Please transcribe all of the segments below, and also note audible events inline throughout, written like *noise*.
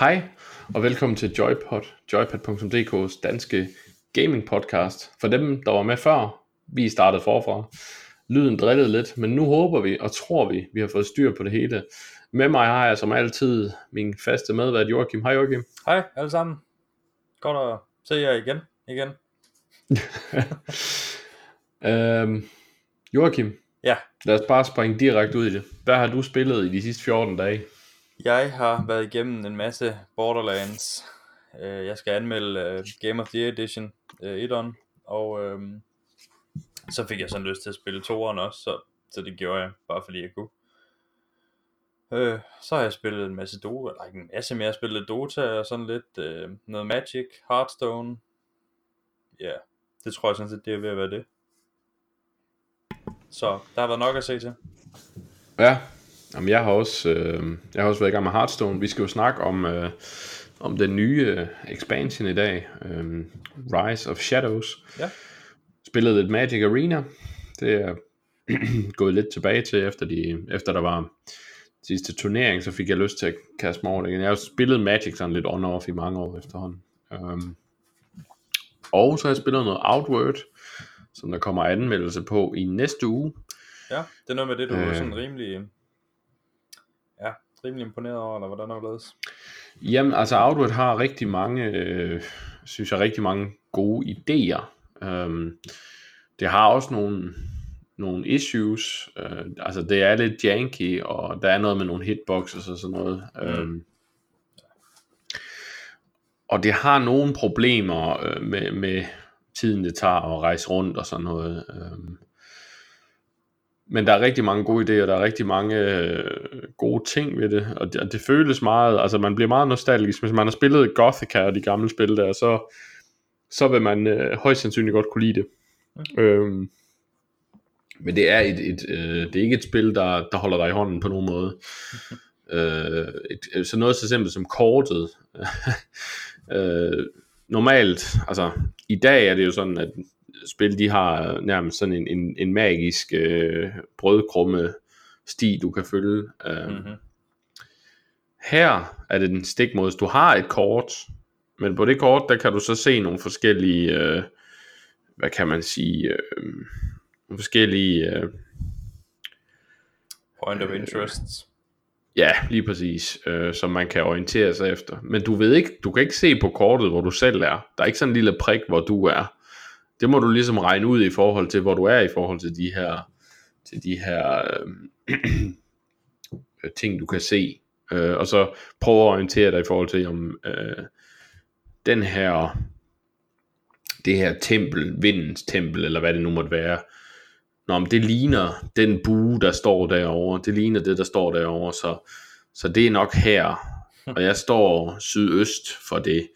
Hej og velkommen til Joypod, joypad.dk's danske gaming podcast. For dem, der var med før, vi startede forfra. Lyden drillede lidt, men nu håber vi og tror vi, vi har fået styr på det hele. Med mig har jeg som altid min faste medvært Joachim. Hej Joachim. Hej alle sammen. Godt at se jer igen. igen. *laughs* øhm, Joachim, Ja, lad os bare springe direkte ud i det. Hvad har du spillet i de sidste 14 dage? Jeg har været igennem en masse Borderlands. Øh, Jeg skal anmelde øh, Game of the Year Edition øh, 1'eren, og øhm, så fik jeg sådan lyst til at spille 2'eren også, så, så det gjorde jeg, bare fordi jeg kunne. Øh, så har jeg spillet en masse Dota, eller ikke en masse, men jeg har spillet Dota og sådan lidt, øh, noget Magic, Hearthstone. Ja, det tror jeg sådan set, det er ved at være det. Så der har været nok at se til. Ja, Jamen, jeg har også øh, jeg har også været i gang med Hearthstone. Vi skal jo snakke om øh, om den nye øh, expansion i dag, øh, Rise of Shadows. Ja. Spillet lidt Magic Arena. Det er *clears throat* gået lidt tilbage til efter de efter der var sidste turnering, så fik jeg lyst til at kaste mig over det igen. Jeg har jo spillet Magic sådan lidt on-off i mange år efterhånden. Um, og så har jeg spillet noget Outward, som der kommer anmeldelse på i næste uge. Ja, det er noget med det, du øh. Er sådan rimelig, rimelig imponeret over, eller hvordan har det Jamen, altså Outward har rigtig mange, øh, synes jeg, rigtig mange gode idéer. Um, det har også nogle, nogle issues. Uh, altså, det er lidt janky, og der er noget med nogle hitboxes og sådan noget. Mm. Um, og det har nogle problemer øh, med, med tiden, det tager at rejse rundt og sådan noget. Um, men der er rigtig mange gode idéer, der er rigtig mange øh, gode ting ved det, og det, og det føles meget, altså man bliver meget nostalgisk, hvis man har spillet Gothica og de gamle spil der, så, så vil man øh, højst sandsynligt godt kunne lide det. Okay. Øhm, men det er, et, et, øh, det er ikke et spil, der, der holder dig i hånden på nogen måde. *laughs* øh, et, så noget så simpelt som kortet. *laughs* øh, normalt, altså i dag er det jo sådan, at spil, de har nærmest sådan en, en, en magisk øh, brødkrumme sti, du kan følge. Øh, Mm-hmm. her er det den stik mod, du har et kort, men på det kort, der kan du så se nogle forskellige, øh, hvad kan man sige, øh, nogle forskellige, øh, Point of interest. ja, lige præcis, øh, som man kan orientere sig efter. Men du ved ikke, du kan ikke se på kortet, hvor du selv er. Der er ikke sådan en lille prik, hvor du er. Det må du ligesom regne ud i forhold til, hvor du er i forhold til de her, til de her øh, *clears throat* ting, du kan se. Øh, og så prøve at orientere dig i forhold til, om øh, den her, det her tempel, vindens tempel, eller hvad det nu måtte være, Nå, men det ligner den bue, der står derovre. Det ligner det, der står derovre. Så, så det er nok her. *laughs* Og jeg står sydøst for det.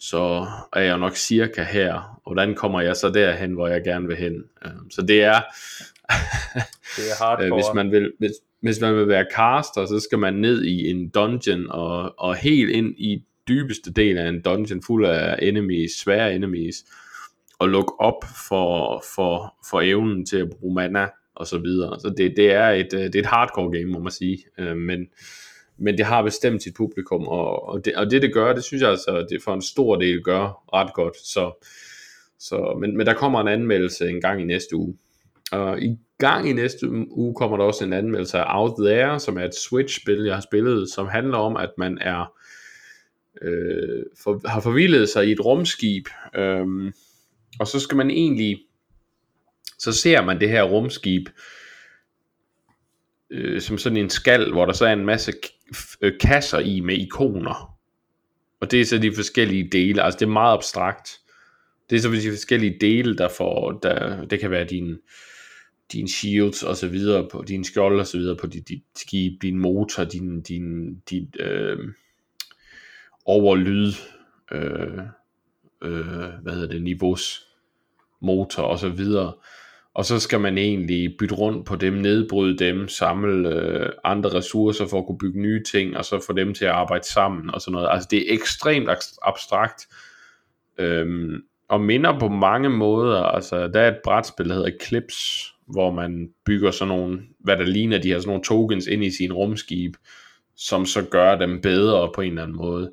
Så er jeg nok cirka her. Og hvordan kommer jeg så derhen, hvor jeg gerne vil hen? Øh, Så det er, *laughs* Det er hardcore. *laughs* Øh, hvis, man vil, hvis, hvis man vil være caster, så skal man ned i en dungeon, og, og helt ind i dybeste del af en dungeon, fuld af enemies, svære enemies, og lukke op for, for, for evnen til at bruge mana, og så videre. Så det, det, er et, øh, det er et hardcore game, må man sige. Øh, Men, men det har bestemt sit publikum, og, og, det, og det det gør, det synes jeg altså, det for en stor del gør ret godt. Så, så, men, men der kommer en anmeldelse en gang i næste uge. Og i gang i næste uge kommer der også en anmeldelse af Out There, som er et Switch-spil, jeg har spillet, som handler om, at man er øh, for, har forvildet sig i et rumskib, øh, og så skal man egentlig, så ser man det her rumskib øh, Øh, som sådan en skal, hvor der så er en masse øh, kasser i med ikoner. Og det er så de forskellige dele, altså det er meget abstrakt. Det er så de forskellige dele, der får, der, det kan være din, din shields og så videre på din skjold og så videre på dit, dit skib, din motor, din, din, dit øh, overlyd, øh, øh, hvad hedder det, niveaus motor og så videre. Og så skal man egentlig bytte rundt på dem, nedbryde dem, samle øh, andre ressourcer for at kunne bygge nye ting, og så få dem til at arbejde sammen og sådan noget. Altså det er ekstremt abstrakt, øhm, og minder på mange måder. Altså der er et brætspil, der hedder Eclipse, hvor man bygger sådan nogle, hvad der ligner de her sådan nogle tokens ind i sin rumskib, som så gør dem bedre på en eller anden måde.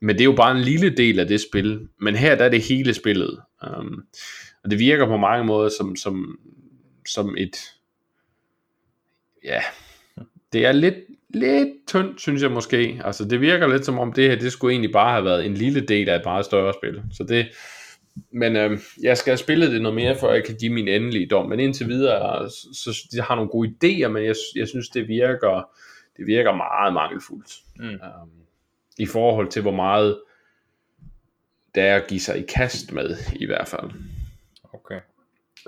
Men det er jo bare en lille del af det spil. Men her der er det hele spillet. Um, og det virker på mange måder som, som, som et... Ja, det er lidt, lidt tyndt, synes jeg måske. Altså, det virker lidt som om det her, det skulle egentlig bare have været en lille del af et meget større spil. Så det, men øh, jeg skal have spillet det noget mere, for jeg kan give min endelige dom. Men indtil videre, så, jeg har nogle gode idéer, men jeg, jeg synes, det virker, det virker meget mangelfuldt. Mm. Øh, I forhold til, hvor meget der er at give sig i kast med, i hvert fald. Okay.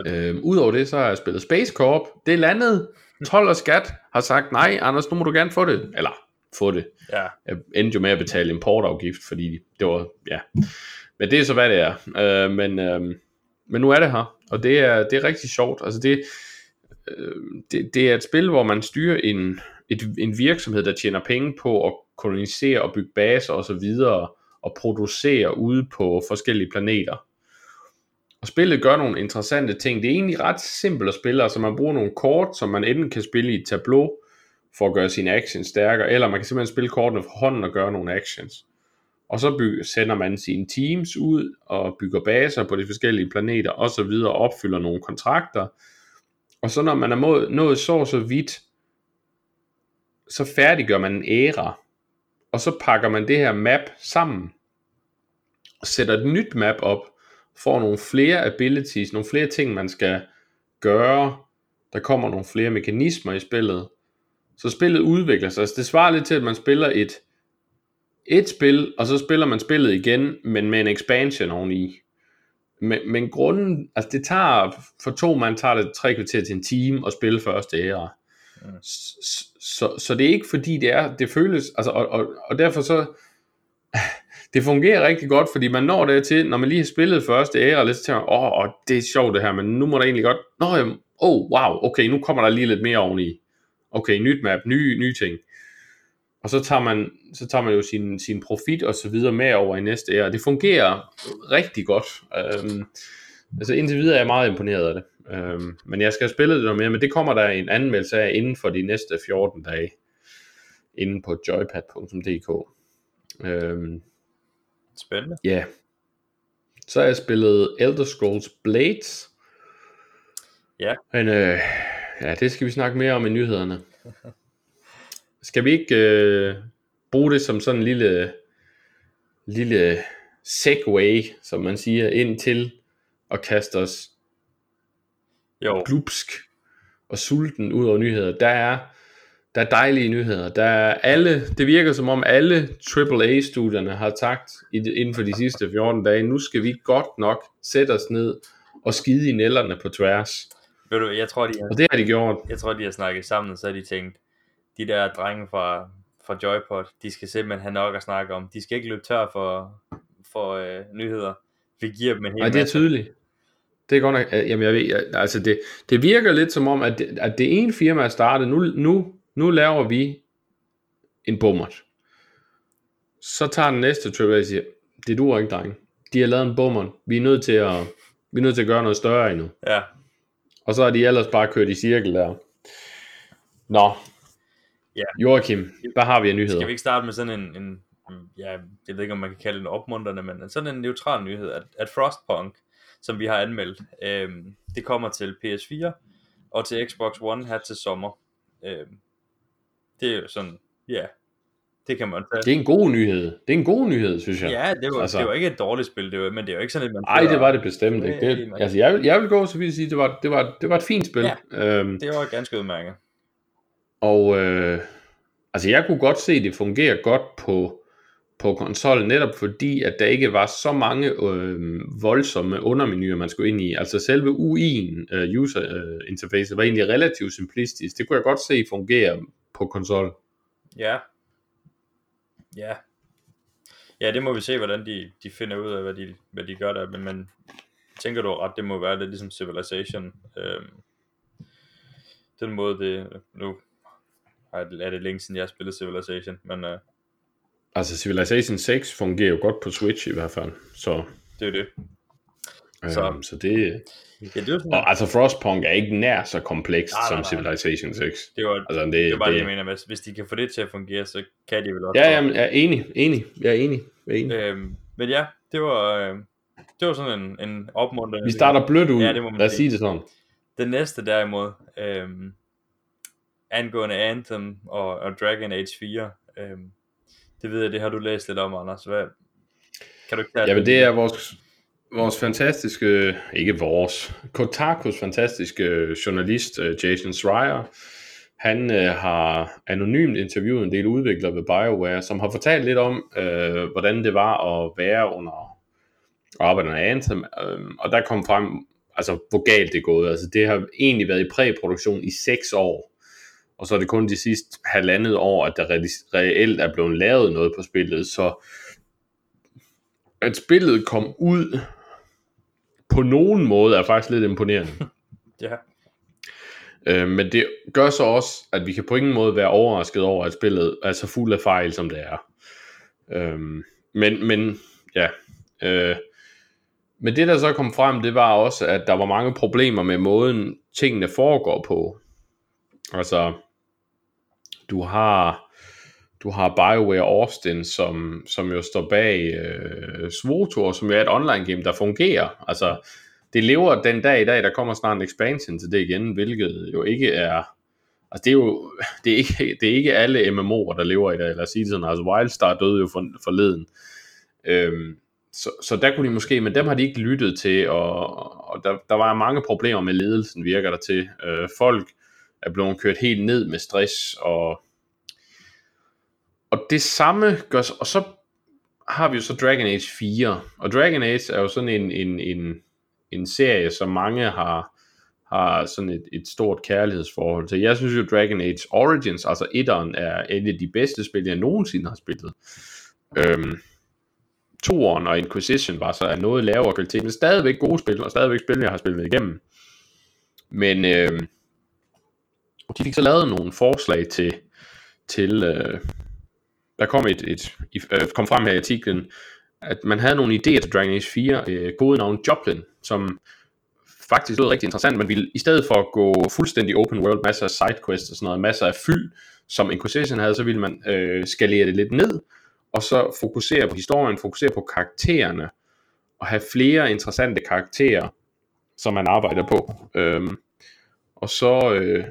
Øh, Udover det, så har jeg spillet Space Corp. Det er landet. 12 og skat har sagt, nej, Anders, nu må du gerne få det. Eller, få det. Ja. Jeg endte jo med at betale importafgift, fordi det var, ja. Men det er så, hvad det er. Øh, men, øh, men nu er det her, og det er, det er rigtig sjovt. Altså det, øh, det, det er et spil, hvor man styrer en, et, en virksomhed, der tjener penge på at kolonisere og bygge baser og så videre, og producere ude på forskellige planeter. Og spillet gør nogle interessante ting. Det er egentlig ret simpelt at spille, altså man bruger nogle kort, som man enten kan spille i et tableau, for at gøre sine actions stærkere, eller man kan simpelthen spille kortene for hånden og gøre nogle actions. Og så bygger, sender man sine teams ud og bygger baser på de forskellige planeter og så videre og opfylder nogle kontrakter. Og så når man er nået så så vidt, så færdiggør man en æra. Og så pakker man det her map sammen og sætter et nyt map op, får nogle flere abilities, nogle flere ting, man skal gøre. Der kommer nogle flere mekanismer i spillet. Så spillet udvikler sig. Altså det svarer lidt til, at man spiller et, et spil, og så spiller man spillet igen, men med en expansion oveni. Men, men grunden, altså det tager, for to man tager det tre kvarter til en time at spille første ære. Mm. Så, så, så det er ikke fordi det er, det føles, altså, og, og, og derfor så, det fungerer rigtig godt, fordi man når dertil, når man lige har spillet første ære, og lidt tænker, åh, oh, det er sjovt det her, men nu må der egentlig godt, nå, oh, wow, okay, nu kommer der lige lidt mere oveni okay, nyt map, nye, nye ting. Og så tager man, så tager man jo sin, sin profit og så videre med over i næste ære. Det fungerer rigtig godt. Øhm, altså indtil videre er jeg meget imponeret af det. Øhm, men jeg skal spille det noget mere, men det kommer der en anmeldelse af inden for de næste 14 dage. Inden på joypad.dk. Øhm, Spændende. Ja. Yeah. Så har jeg spillet Elder Scrolls Blades. Ja. Men øh, Ja, det skal vi snakke mere om i nyhederne. *laughs* Skal vi ikke øh, bruge det som sådan en lille, lille segway, som man siger, ind til at kaste os jo. glupsk og sulten ud over nyheder. Der er, der er dejlige nyheder. Der er alle, det virker som om alle AAA-studierne har sagt inden for de sidste 14 dage, nu skal vi godt nok sætte os ned og skide i nælderne på tværs. Ved du, jeg tror, de har, og det har de gjort. Jeg tror, de har snakket sammen, og så har de tænkt, de der drenge fra, fra Joypod, de skal simpelthen have nok at snakke om. De skal ikke løbe tør for, for øh, nyheder. Vi giver dem en hel Nej, det er tydeligt. Det er godt nok, jamen jeg ved, altså det, det virker lidt som om, at det, at det ene firma er startet, nu, nu, nu laver vi en bummert. Så tager den næste trip og siger, det duer ikke, dreng. De har lavet en bummert. Vi er nødt til at, vi er nødt til at gøre noget større endnu. Ja, og så er de ellers bare kørt i cirkel der. Nå. Ja. Joachim, hvad har vi af nyheder? Skal vi ikke starte med sådan en, en ja, jeg ved ikke om man kan kalde en opmuntrende, men sådan en neutral nyhed, at, at Frostpunk, som vi har anmeldt, øhm, det kommer til PS4 og til Xbox One her til sommer. Øhm, det er jo sådan, ja, det kan man tage. Det er en god nyhed. Det er en god nyhed, synes jeg. Ja, det var, altså, det var ikke et dårligt spil, det var, men det er jo ikke sådan, at man... Nej, det var det bestemt ikke. Det, altså, jeg, vil, jeg vil gå så vidt sige, det var, det var, det var et fint spil. Ja, øhm, det var ganske udmærket. Og øh, altså, jeg kunne godt se, at det fungerer godt på, på konsollen, netop fordi, at der ikke var så mange øh, voldsomme undermenuer, man skulle ind i. Altså selve UI'en, uh, user uh, interface, var egentlig relativt simplistisk. Det kunne jeg godt se fungere på konsol. Ja, Ja. Ja, det må vi se, hvordan de, de finder ud af, hvad de, hvad de gør der. Men, men tænker du ret, det må være lidt ligesom Civilization. Øhm, den måde, det... Nu er det længe siden, jeg har spillet Civilization, men... Øh, altså Civilization 6 fungerer jo godt på Switch i hvert fald, så... Det er det. Så, øhm, så det... Ja, det sådan, og altså Frostpunk er ikke nær så komplekst nej, nej, nej. som Civilization 6. Det var, altså, det, det var bare det, jeg mener, hvis, hvis de kan få det til at fungere, så kan de vel også. Ja, jamen, jeg er enig, enig, jeg er enig. Jeg er enig. Øhm, men ja, det var, øh, det var sådan en, en opmuntrende... Vi starter blødt ud, ja, det må man lad os sige det sådan. Den næste derimod, øh, angående Anthem og, og Dragon Age 4, øh, det ved jeg, det har du læst lidt om, Anders. Hvad, kan du ikke tage Jamen det er vores, vores fantastiske, ikke vores, Kotakus fantastiske øh, journalist, øh, Jason Schreier, han øh, har anonymt interviewet en del udviklere ved BioWare, som har fortalt lidt om, øh, hvordan det var at være under arbejde under Anthem, øh, og der kom frem, altså hvor galt det er gået. Altså det har egentlig været i præproduktion i 6 år, og så er det kun de sidste halvandet år, at der reelt er blevet lavet noget på spillet, så at spillet kom ud på nogen måde er faktisk lidt imponerende. *laughs* ja. Øh, men det gør så også, at vi kan på ingen måde være overrasket over, at spillet er så fuld af fejl, som det er. Øh, men, men ja, øh, men det der så kom frem, det var også, at der var mange problemer med måden tingene foregår på. Altså, du har du har BioWare Austin, som, som jo står bag øh, Svotor, som er et online game, der fungerer. Altså, det lever den dag i dag, der kommer snart en expansion til det igen, hvilket jo ikke er, altså det er jo, *laughs* det er ikke, *laughs* det er ikke alle MMO'er, der lever i dag, lad os sige det sådan, altså Wildstar døde jo for, forleden, øhm, så, så der kunne de måske, men dem har de ikke lyttet til, og, og der, der var mange problemer med ledelsen, virker der til. Øh, folk er blevet kørt helt ned med stress, og, og det samme gør, og så har vi jo så Dragon Age 4, og Dragon Age er jo sådan en, en, en, en serie, som mange har, har sådan et, et stort kærlighedsforhold til. Jeg synes jo, Dragon Age Origins, altså etteren, er et af de bedste spil, jeg nogensinde har spillet. Øhm, Toren og Inquisition var så af noget lavere kvalitet, men stadigvæk gode spil, og stadigvæk spil, jeg har spillet igennem. Men øhm, de fik så lavet nogle forslag til, til øh, der kom et, et, et øh, kom frem her i artiklen, at man havde nogle idéer til Dragon Age 4, øh, gode navn Joplin, som faktisk lød rigtig interessant. Man ville i stedet for at gå fuldstændig open world, masser af sidequests og sådan noget, masser af fyld, som Inquisition havde, så ville man øh, skalere det lidt ned, og så fokusere på historien, fokusere på karaktererne, og have flere interessante karakterer, som man arbejder på. Øhm, og så... Øh,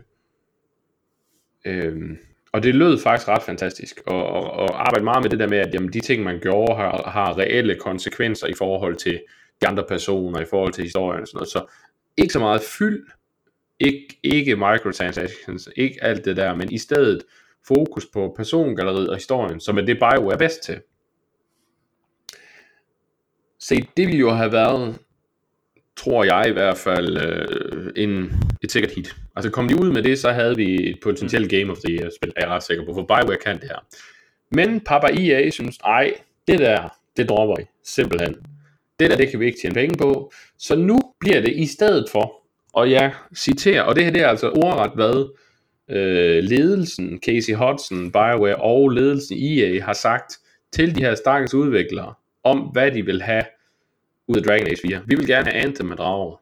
øh, og det lød faktisk ret fantastisk, og, og, og arbejde meget med det der med, at jamen, de ting, man gjorde, har, har reelle konsekvenser i forhold til de andre personer, i forhold til historien og sådan noget. Så ikke så meget fyld, ikke, ikke microtransactions, ikke alt det der, men i stedet fokus på persongalleriet og historien, som er det Bio er bedst til. Se, det ville jo have været, tror jeg i hvert fald, øh, en, et sikkert hit. Altså kom de ud med det, så havde vi et potentielt Game of the Year spil, er jeg ret sikker på, for Bioware kan det her. Men Papa EA synes, ej, det der, det dropper I, simpelthen. Det der, det kan vi ikke tjene penge på. Så nu bliver det i stedet for, og jeg citerer, og det her det er altså ordret hvad øh, ledelsen, Casey Hudson, BioWare og ledelsen EA har sagt til de her stakkels udviklere, om hvad de vil have ud af Dragon Age 4. Vi vil gerne have Anthem med drager.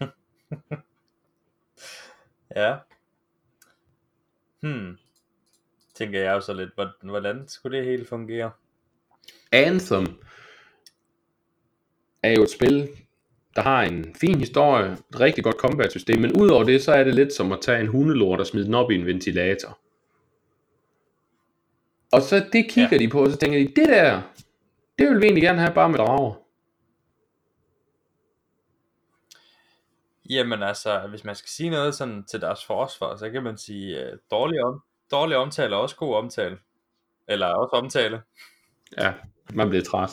*laughs* ja. Hmm. Tænker jeg også lidt, hvordan skulle det hele fungere? Anthem er jo et spil, der har en fin historie, et rigtig godt combat system, men udover det, så er det lidt som at tage en hundelort og smide den op i en ventilator. Og så det kigger ja. de på, og så tænker de, det der, det vil vi egentlig gerne have bare med drager. Jamen altså, hvis man skal sige noget sådan til deres forsvar, så kan man sige, uh, dårlig, om, dårlig omtale er også god omtale. Eller også omtale. Ja, man bliver træt.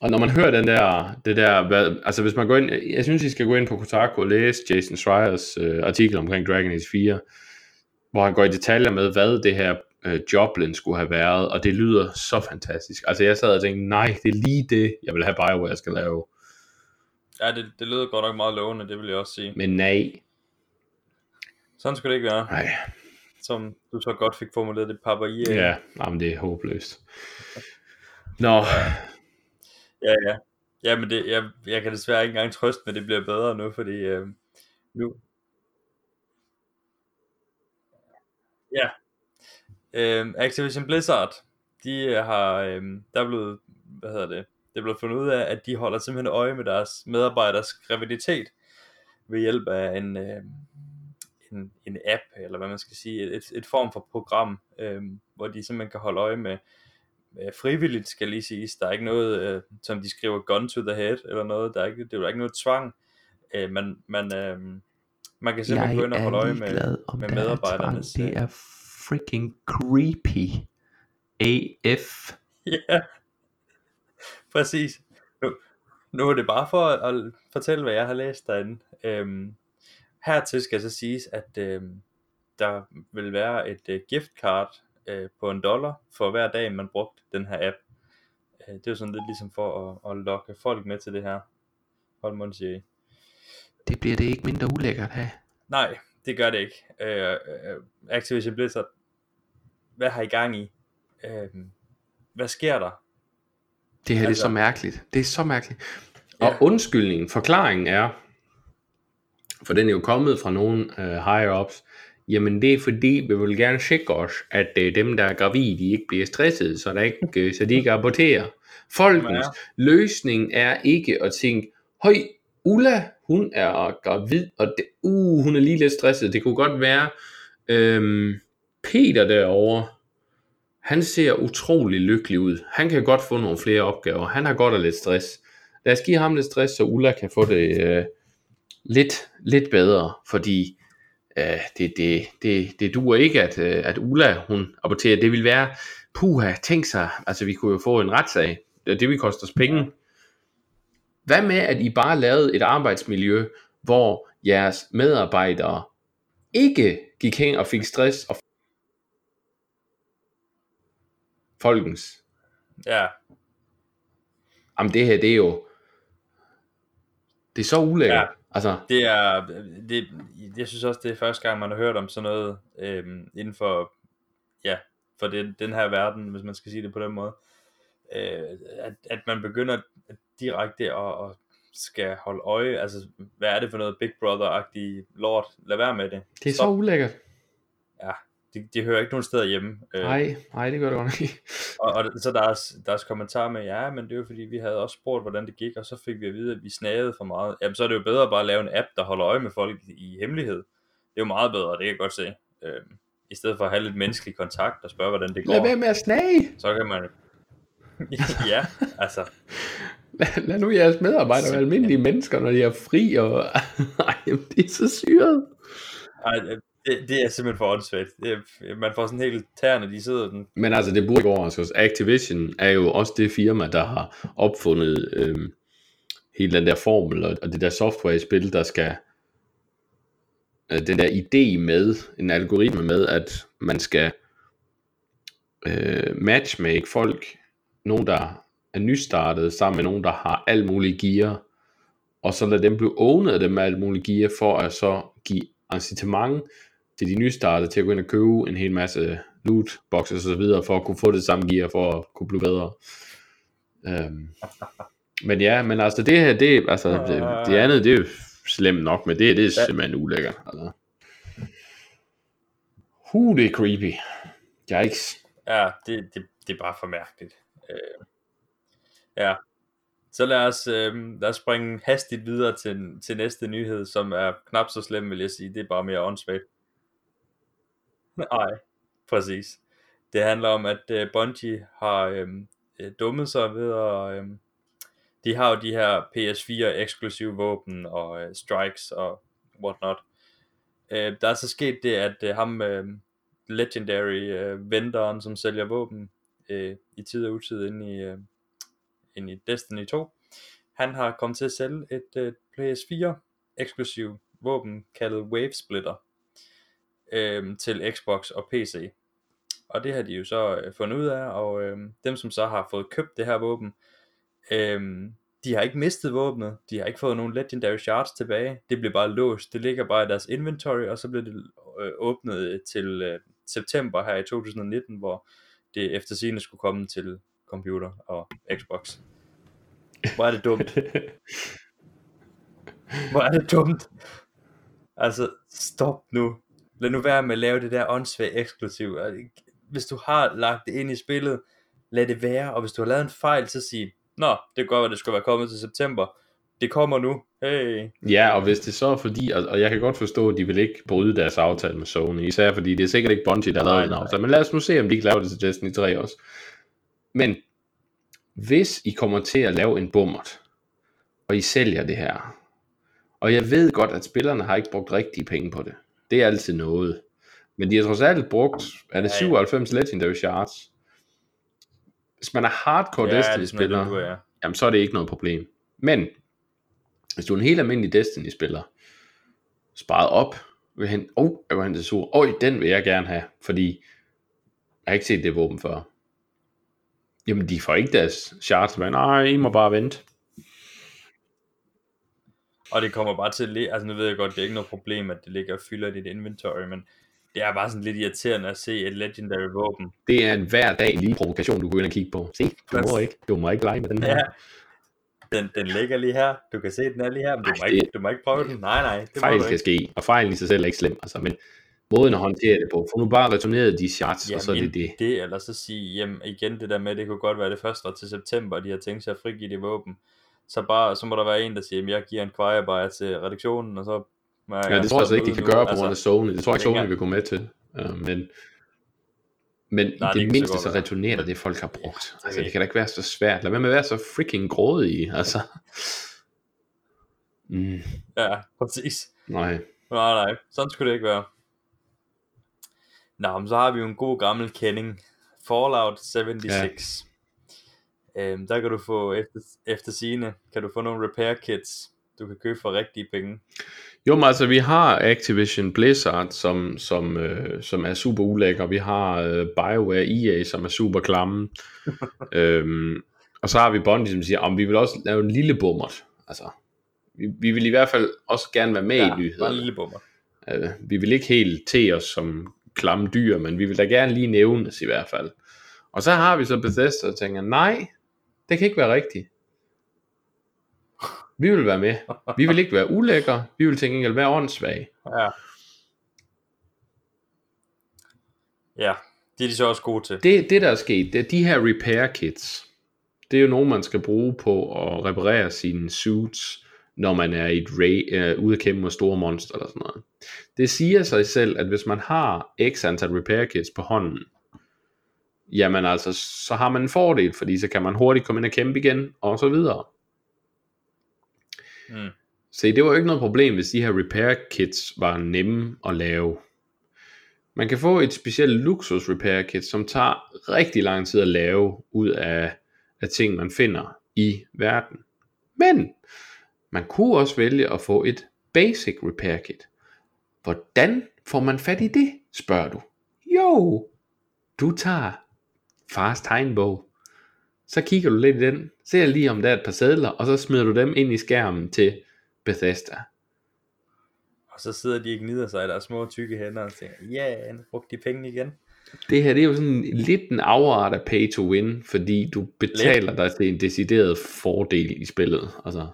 Og når man hører den der, det der, hvad, altså hvis man går ind, jeg synes, I skal gå ind på Kotaku og læse Jason Schreiers øh, artikel omkring Dragon Age 4, hvor han går i detaljer med, hvad det her øh, Joplin skulle have været, og det lyder så fantastisk. Altså jeg sad og tænkte, nej, det er lige det, jeg vil have BioWare skal lave. Ja, det, det lyder godt nok meget lovende, det vil jeg også sige. Men nej. Sådan skulle det ikke være. Nej. Som du så godt fik formuleret det, Papa Yeah. Ja, jamen det er håbløst. Nå, Ja, ja. Ja, men det, jeg, jeg kan desværre ikke engang trøste, men det bliver bedre nu, fordi øh, nu... Ja. Øh, Activision Blizzard, de har, øh, der er blevet, hvad hedder det, det blevet fundet ud af, at de holder simpelthen øje med deres medarbejders graviditet ved hjælp af en, øh, en, en app, eller hvad man skal sige, et, et form for program, øh, hvor de simpelthen kan holde øje med, med frivilligt, skal lige siges. Der er ikke noget, øh, som de skriver gun to the head, eller noget. Der er ikke, det er jo ikke noget tvang. Øh, man, man, øh, man kan simpelthen gå ind og holde øje med, med medarbejdernes... Det er freaking creepy. AF. *laughs* Ja, præcis. Nu, nu er det bare for at, at fortælle, hvad jeg har læst derinde. Øhm, hertil skal så siges, at øhm, der vil være et uh, giftcard uh, på en dollar for hver dag, man brugte den her app. Uh, det er jo sådan lidt ligesom for at, at lokke folk med til det her. Hold mundsige. Det bliver det ikke mindre ulækkert her. Nej, det gør det ikke. Uh, uh, Activision Blizzard, hvad har I gang i? Uh, hvad sker der? Det her altså, det er så mærkeligt. Det er så mærkeligt. Og ja. undskyldningen, forklaringen er, for den er jo kommet fra nogle uh, higher-ups, jamen det er fordi, vi vil gerne sikre os, at uh, dem, der er gravide, de ikke bliver stresset, så, der ikke, uh, så de ikke aborterer. Folkens ja. løsning er ikke at tænke, høj, Ulla, hun er gravid, og det, uh, hun er lige lidt stresset. Det kunne godt være, øhm, Peter derovre, han ser utrolig lykkelig ud. Han kan godt få nogle flere opgaver. Han har godt af lidt stress. Lad os give ham lidt stress, så Ulla kan få det øh, lidt, lidt bedre, fordi øh, det, det, det, det duer ikke, at, øh, at Ulla hun aborterer. Det vil være, puha, tænk sig, altså vi kunne jo få en retssag. Det, det vil koste os penge. Hvad med, at I bare lavede et arbejdsmiljø, hvor jeres medarbejdere ikke gik hen og fik stress og folkens. Ja. Jamen det her, det er jo, det er så ulækkert. Ja. Altså. Det er, det, jeg synes også, det er første gang, man har hørt om sådan noget øhm, inden for, ja, for den, den her verden, hvis man skal sige det på den måde. Øh, at, at man begynder direkte at, at skal holde øje, altså hvad er det for noget Big Brother-agtigt lort, lad være med det. Det er Stop. så ulækkert. Ja, de, de hører ikke nogen steder hjemme. Øh. Nej, nej, det gør det godt ikke. og, og så deres, deres kommentar med, ja, men det er jo fordi, vi havde også spurgt, hvordan det gik, og så fik vi at vide, at vi snagede for meget. Jamen, så er det jo bedre at bare lave en app, der holder øje med folk i hemmelighed. Det er jo meget bedre, det kan jeg godt se. Øh, I stedet for at have lidt menneskelig kontakt og spørge, hvordan det går. Lad være med at snage! Så kan man... *laughs* ja, altså... Lad, lad nu jeres medarbejdere være almindelige mennesker, når de er fri, og... *laughs* Ej, det er så syret. Ej, det, det er simpelthen for åndssvagt. Det er, øh, man får sådan helt tæerne, de sidder den. Men altså, det burde ikke overraske altså, os. Activision er jo også det firma, der har opfundet øhm, hele den der formel, og, og det der software i spil, der skal øh, den der idé med, en algoritme med, at man skal øh, matchmake folk, nogen der er nystartet, sammen med nogen, der har alt muligt gear, og så lade dem blive ownet af dem med alt muligt gear, for at så give incitament til de nystartede til at gå ind og købe en hel masse loot boxes og så videre, for at kunne få det samme gear, for at kunne blive bedre. Um, men ja, men altså det her, det, altså, det, det andet, det er jo slemt nok, men det, det er simpelthen ulækkert. Altså. Huh, det er creepy. Yikes. Ja, det, det, det er bare for mærkeligt. Uh, ja. Så lad os, øh, lad os springe hastigt videre til, til næste nyhed, som er knap så slem, vil jeg sige. Det er bare mere åndssvagt. *laughs* Nej, præcis. Det handler om, at uh, Bungie har øhm, øh, dummet sig ved at... Øh, de har jo de her PS4 eksklusive våben og øh, strikes og whatnot. Øh, der er så sket det, at øh, ham øh, legendary øh, venderen, som sælger våben øh, i tid og utid ind i, øh, ind i Destiny 2, han har kommet til at sælge et øh, PS4 eksklusiv våben kaldet Wave Splitter øh, til Xbox og PC. Og det har de jo så øh, fundet ud af, og øh, dem som så har fået købt det her våben, øh, de har ikke mistet våbnet, de har ikke fået nogen Legendary Shards tilbage, det bliver bare låst, det ligger bare i deres inventory, og så bliver det øh, åbnet til øh, september her i 2019, hvor det efter sigende skulle komme til computer og Xbox. Hvor er det dumt. *laughs* Hvor er det dumt. Altså, stop nu. Lad nu være med at lave det der åndssvagt eksklusiv. Hvis du har lagt det ind i spillet, lad det være. Og hvis du har lavet en fejl, så sig, Nå, det godt være, det skulle være kommet til september. Det kommer nu. Hey. Ja, og hvis det så er fordi, og, og jeg kan godt forstå, at de vil ikke bryde deres aftale med Sony, især fordi det er sikkert ikke Bungie, der har lavet en aftale, men lad os nu se, om de kan lave det til Destiny 3 også. Men hvis I kommer til at lave en bummert, og I sælger det her, og jeg ved godt, at spillerne har ikke brugt rigtige penge på det. Det er altid noget. Men de har trods alt brugt, er det 97 Legendary Shards? Hvis man er hardcore ja, Destiny-spiller, det, ja. jamen så er det ikke noget problem. Men, hvis du er en helt almindelig Destiny-spiller, sparet op, vil hen, oh, jeg går hen til sur, oj, den vil jeg gerne have, fordi jeg har ikke set det våben før. Jamen, de får ikke deres shards, men nej, I må bare vente. Og det kommer bare til at ligge, altså nu ved jeg godt, det er ikke noget problem, at det ligger og fylder dit inventory, men det er bare sådan lidt irriterende at se et legendary våben. Det er en hver dag lige provokation, du går ind og kigge på. Se, du må ikke, du må ikke lege med den her. Ja. Den, den ligger lige her, du kan se, den er lige her, men du, Ej, må, det... ikke, du må ikke prøve den. Nej, nej, det Fejl skal ske, og fejlen i sig selv er ikke slem, altså, men måden at håndtere det på, få nu bare returneret de shots, jamen, og så er det det. det, eller så sige, jamen igen det der med, det kunne godt være det første til september, de har tænkt sig at frigive det våben så, bare, så må der være en, der siger, at jeg giver en choir til redaktionen, og så... Ja, det tror jeg altså ikke, de kan gøre på grund af altså, Sony. Det tror jeg ikke, Sony vil gå med til. Uh, men men Nej, i det, det mindste så, så returnerer det, folk har brugt. Altså, det kan da ikke være så svært. Lad være med at være så freaking grådig, altså. *laughs* Mm. Ja, præcis. Nej. Nej, nej. Sådan skulle det ikke være. Nå, men så har vi jo en god gammel kending. Fallout 76. Ja. Øhm, der kan du få efter, efter sine, kan du få nogle repair kits, du kan købe for rigtige penge. Jo, men altså vi har Activision Blizzard, som, som, øh, som er super ulækker. Vi har øh, BioWare EA, som er super klamme. *laughs* øhm, og så har vi Bungie, som siger, om vi vil også lave en lille bummert. Altså, vi, vi vil i hvert fald også gerne være med ja, i nyheder. en lille bummert. Øh, vi vil ikke helt te os som klamme dyr, men vi vil da gerne lige nævnes i hvert fald. Og så har vi så Bethesda, og tænker, nej, det kan ikke være rigtigt. Vi vil være med. Vi vil ikke være ulækre. Vi vil tænke at være åndssvage. Ja. Ja, det er de så også gode til. Det, det der er sket, det er de her repair kits. Det er jo nogen, man skal bruge på at reparere sine suits, når man er i et ray, uh, ude at kæmpe med store monster eller sådan noget. Det siger sig selv, at hvis man har x antal repair kits på hånden, jamen altså, så har man en fordel, fordi så kan man hurtigt komme ind og kæmpe igen, og så videre. Mm. Så det var jo ikke noget problem, hvis de her repair kits var nemme at lave. Man kan få et specielt luksus repair kit, som tager rigtig lang tid at lave ud af, af ting, man finder i verden. Men man kunne også vælge at få et basic repair kit. Hvordan får man fat i det, spørger du? Jo, du tager fars tegnbog. Så kigger du lidt i den, ser lige om der er et par sædler, og så smider du dem ind i skærmen til Bethesda. Og så sidder de ikke gnider sig i deres små tykke hænder og tænker, ja, yeah, nu brugte de penge igen. Det her, det er jo sådan lidt en afart af pay to win, fordi du betaler lidt. dig til en decideret fordel i spillet. Altså.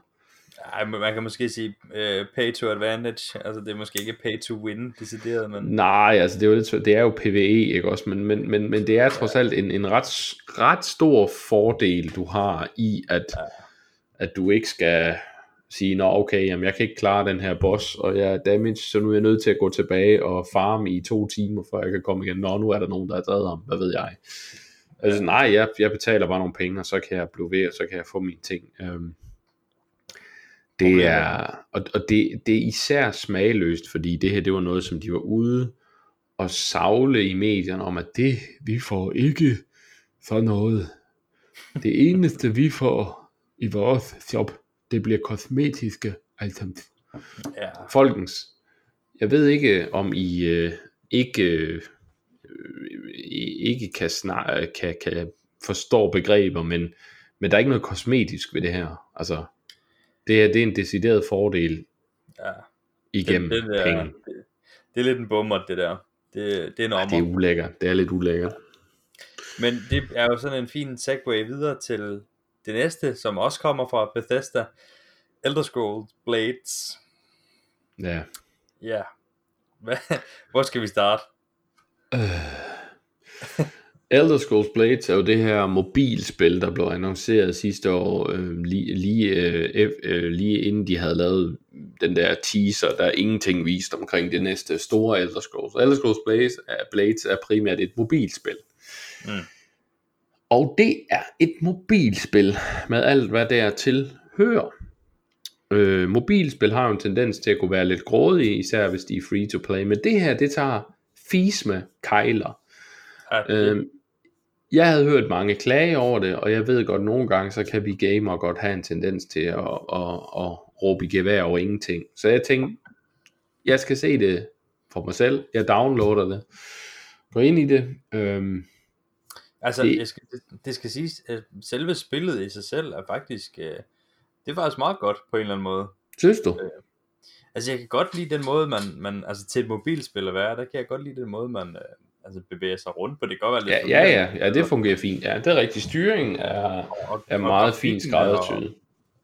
Ej, man kan måske sige uh, pay to advantage, altså det er måske ikke pay to win decideret, men... Nej, altså det er jo, lidt, det er jo PvE, ikke også, men, men, men, men det er trods alt en, en ret, ret stor fordel, du har i, at, ja. at du ikke skal sige, nå okay, jamen jeg kan ikke klare den her boss, og jeg er damage, så nu er jeg nødt til at gå tilbage og farme i to timer, før jeg kan komme igen. Nå, nu er der nogen, der har taget ham, hvad ved jeg. Altså nej, jeg, jeg betaler bare nogle penge, og så kan jeg blive ved, og så kan jeg få mine ting. Um, det er, og, og det, det er især smagløst, fordi det her, det var noget, som de var ude og savle i medierne om, at det, vi får ikke for noget. Det eneste, vi får i vores job, det bliver kosmetiske items. Ja. Folkens, jeg ved ikke, om I øh, ikke, øh, ikke kan, snak, kan, kan forstå begreber, men, men der er ikke noget kosmetisk ved det her. Altså, det er, det er en decideret fordel ja. igennem det, det der, penge. Det, det er lidt en bummer, det der. Det, det er en ommer. Ja, det er ulækkert. Det er lidt ulækkert. Men det er jo sådan en fin segue videre til, det næste, som også kommer fra Bethesda, Elder Scrolls Blades. Ja. Ja. Hvad, hvor skal vi starte? *laughs* Elder Scrolls Blades er jo det her mobilspil, der blev annonceret sidste år, øh, lige, lige, øh, øh, lige inden de havde lavet den der teaser, der er ingenting vist omkring det næste store Elder Scrolls. Elder Scrolls Blades er, Blades er primært et mobilspil. Mm. Og det er et mobilspil med alt, hvad der til hører. Øh, mobilspil har jo en tendens til at kunne være lidt grådige, især hvis de er free to play, men det her, det tager fis med kejler. Ja, det, Øh, jeg havde hørt mange klage over det, og jeg ved godt, nogle gange, så kan vi gamer godt have en tendens til at, at, at, at råbe i gevær over ingenting. Så jeg tænkte, jeg skal se det for mig selv. Jeg downloader det. Gå ind i det. Øhm, altså, det- det, skal, det, det skal siges, at selve spillet i sig selv er faktisk, øh, det er faktisk meget godt på en eller anden måde. synes du? Altså, jeg kan godt lide den måde, man, man altså til et mobilspil at være, der kan jeg godt lide den måde, man øh, altså bevæger sig rundt på. Det kan godt være lidt Ja, ja, ja, ja, det fungerer fint. Ja, det er rigtigt. Styringen er, Og- er meget fint er- skræddersyet.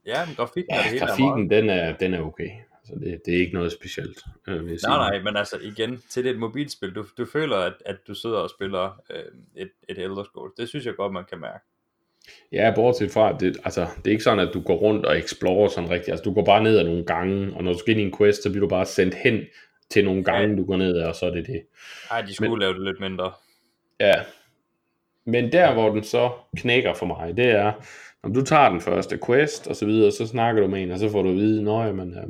Ja, men grafikken er Ja, det hele er grafikken, den er, den er okay. Altså, det, det er ikke noget specielt, øh, vil jeg sige. Nej, nej, men altså igen, til det et mobilspil, du, du føler, at, at du sidder og spiller øh, et, et Elder Scrolls. Det synes jeg godt, man kan mærke. Ja, bortset fra, det, altså, det er ikke sådan, at du går rundt og explorer sådan rigtigt. Altså, du går bare ned ad nogle gange, og når du skal ind i en quest, så bliver du bare sendt hen til nogle gange, du går ned og så er det det. Ej, de skulle men... lave det lidt mindre. Ja. Men der, hvor den så knækker for mig, det er, når du tager den første quest, og så videre, så snakker du med en, og så får du at vide, nå, jamen, øh,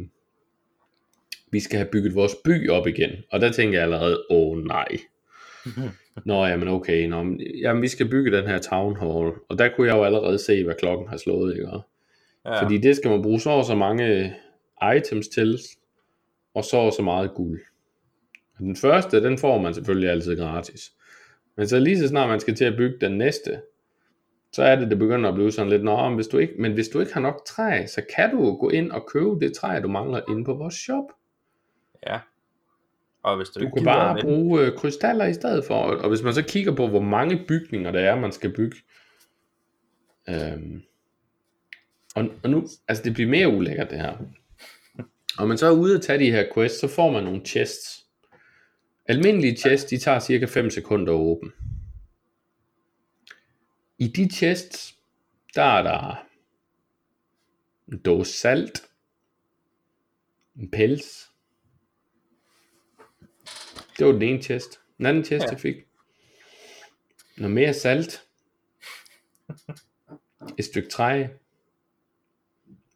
vi skal have bygget vores by op igen. Og der tænker jeg allerede, åh nej. *laughs* Nå, jamen okay, nå, men, jamen vi skal bygge den her town hall, og der kunne jeg jo allerede se, hvad klokken har slået, ikke? Ja, Fordi det skal man bruge så og så mange items til, og så og så meget guld. Og den første, den får man selvfølgelig altid gratis. Men så lige så snart man skal til at bygge den næste, så er det, det begynder at blive sådan lidt, Nå, men hvis du ikke, men hvis du ikke har nok træ, så kan du gå ind og købe det træ, du mangler inde på vores shop. ja. Og hvis du, Du ikke kan bare bruge øh, krystaller i stedet for. Og hvis man så kigger på, hvor mange bygninger der er, man skal bygge. Øhm, og, og nu, altså det bliver mere ulækkert det her. Og man så er ude at tage de her quests, så får man nogle chests. Almindelige chests, de tager cirka 5 sekunder at åbne. I de chests, der er der en dåse salt, en pels, det var den ene chest. Den anden chest, Ja. jeg fik. Noget mere salt. Et stykke træ.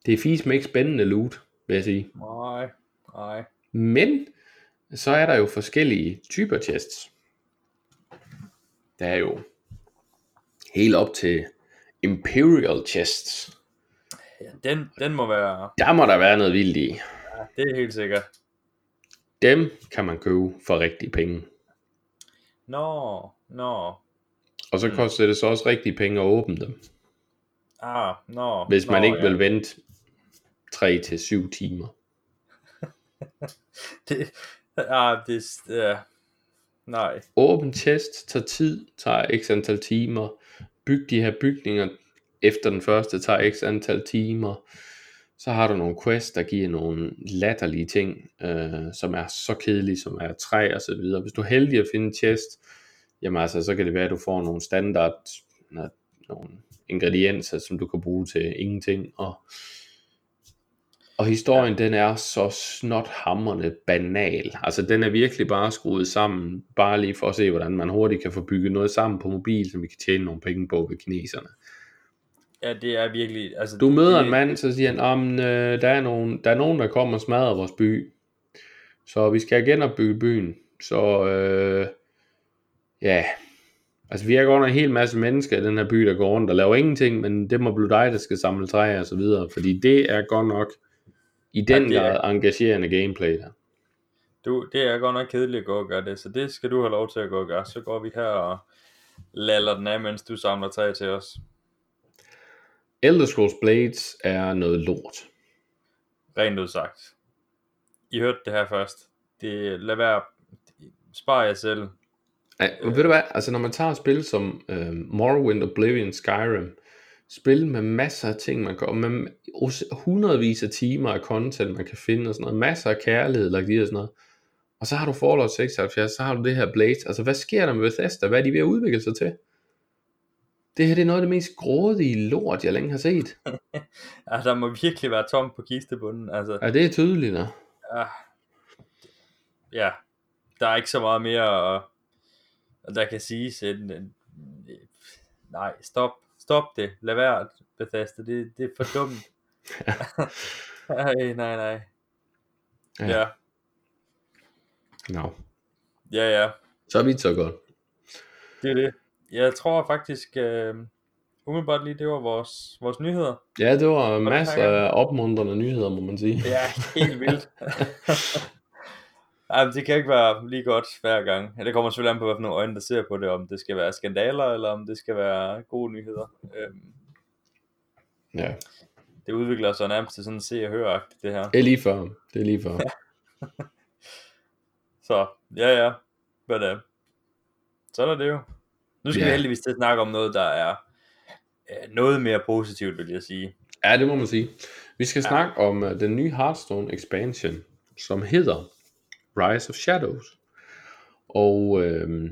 Det er fisk med ikke spændende loot, vil jeg sige. Nej, nej. Men, så er der jo forskellige typer chests. Der er jo helt op til Imperial chests. Ja, den, den må være, Der må der være noget vildt i. ja, det er helt sikkert. Dem kan man købe for rigtige penge. Nå, nå. Og så koster det så også rigtige penge at åbne dem. Ah, nå. Hvis man ikke vil vente 3 til 7 timer. *laughs* Det, ah, det, ja. Nej. Åben test tager tid, tager x antal timer. Byg de her bygninger efter den første tager x antal timer. Så har du nogle quests, der giver nogle latterlige ting, øh, som er så kedelige, som er træ og så videre. Hvis du er heldig at finde en chest, jamen altså, så kan det være, at du får nogle standard, nogle ingredienser, som du kan bruge til ingenting. Og, og historien, ja. den er så snothamrende banal. Altså, den er virkelig bare skruet sammen, bare lige for at se, hvordan man hurtigt kan få bygget noget sammen på mobil, som vi kan tjene nogle penge på ved kineserne. Ja, det er virkelig... Altså, Du møder det, en mand, så siger han, om øh, der, er nogen, der er nogen, der kommer og smadrer vores by. Så vi skal genopbygge byen. Så øh, ja, altså vi er godt en hel masse mennesker i den her by, der går rundt og laver ingenting, men det må blive dig, der skal samle træer og så videre, fordi det er godt nok i den er- grad engagerende gameplay der. Du, det er godt nok kedeligt at gå og gøre det, så det skal du have lov til at gå og gøre. Så går vi her og laller den af, mens du samler træ til os. Elder Scrolls Blades er noget lort. Rent ud sagt. I hørte det her først. Det, lad være. Spar jer selv. Ja, ved du hvad, altså når man tager spil som øh, Morrowind, Oblivion, Skyrim, spil med masser af ting, man kan, og med hundredvis af timer af content, man kan finde, og sådan noget, masser af kærlighed lagt i og sådan noget. Og så har du Fallout 76, så har du det her Blade. Altså, hvad sker der med Bethesda? Hvad er de ved at udvikle sig til? Det her det er noget af det mest grådige lort, jeg længe har set. *laughs* ja, der må virkelig være tom på kistebunden. Altså, ja, det er tydeligt, da. Ja, ja, der er ikke så meget mere, der kan siges end nej, stop, stop det, lad være Bethesda, det, det er for dumt. *laughs* nej, nej, nej. Ja. ja. No. Ja, ja. Så er vi så godt. Det er det. Jeg tror faktisk, uh, umiddelbart lige, det var vores, vores nyheder. Ja, det var masser af opmuntrende nyheder, må man sige. Ja, helt vildt. *laughs* Ej, det kan ikke være lige godt hver gang. Ja, det kommer selvfølgelig an på, hvilke øjne, der ser på det, om det skal være skandaler, eller om det skal være gode nyheder. Øhm, ja. Det udvikler sig nærmest til sådan se og høre det her. Det er lige før. Det er lige før. *laughs* Så, ja ja. Hvad det Så er det jo. Nu skal ja. vi heldigvis til at snakke om noget, der er øh, noget mere positivt, vil jeg sige. Ja, det må man sige. Vi skal ja. snakke om uh, den nye Hearthstone expansion, som hedder Rise of Shadows. Og øh,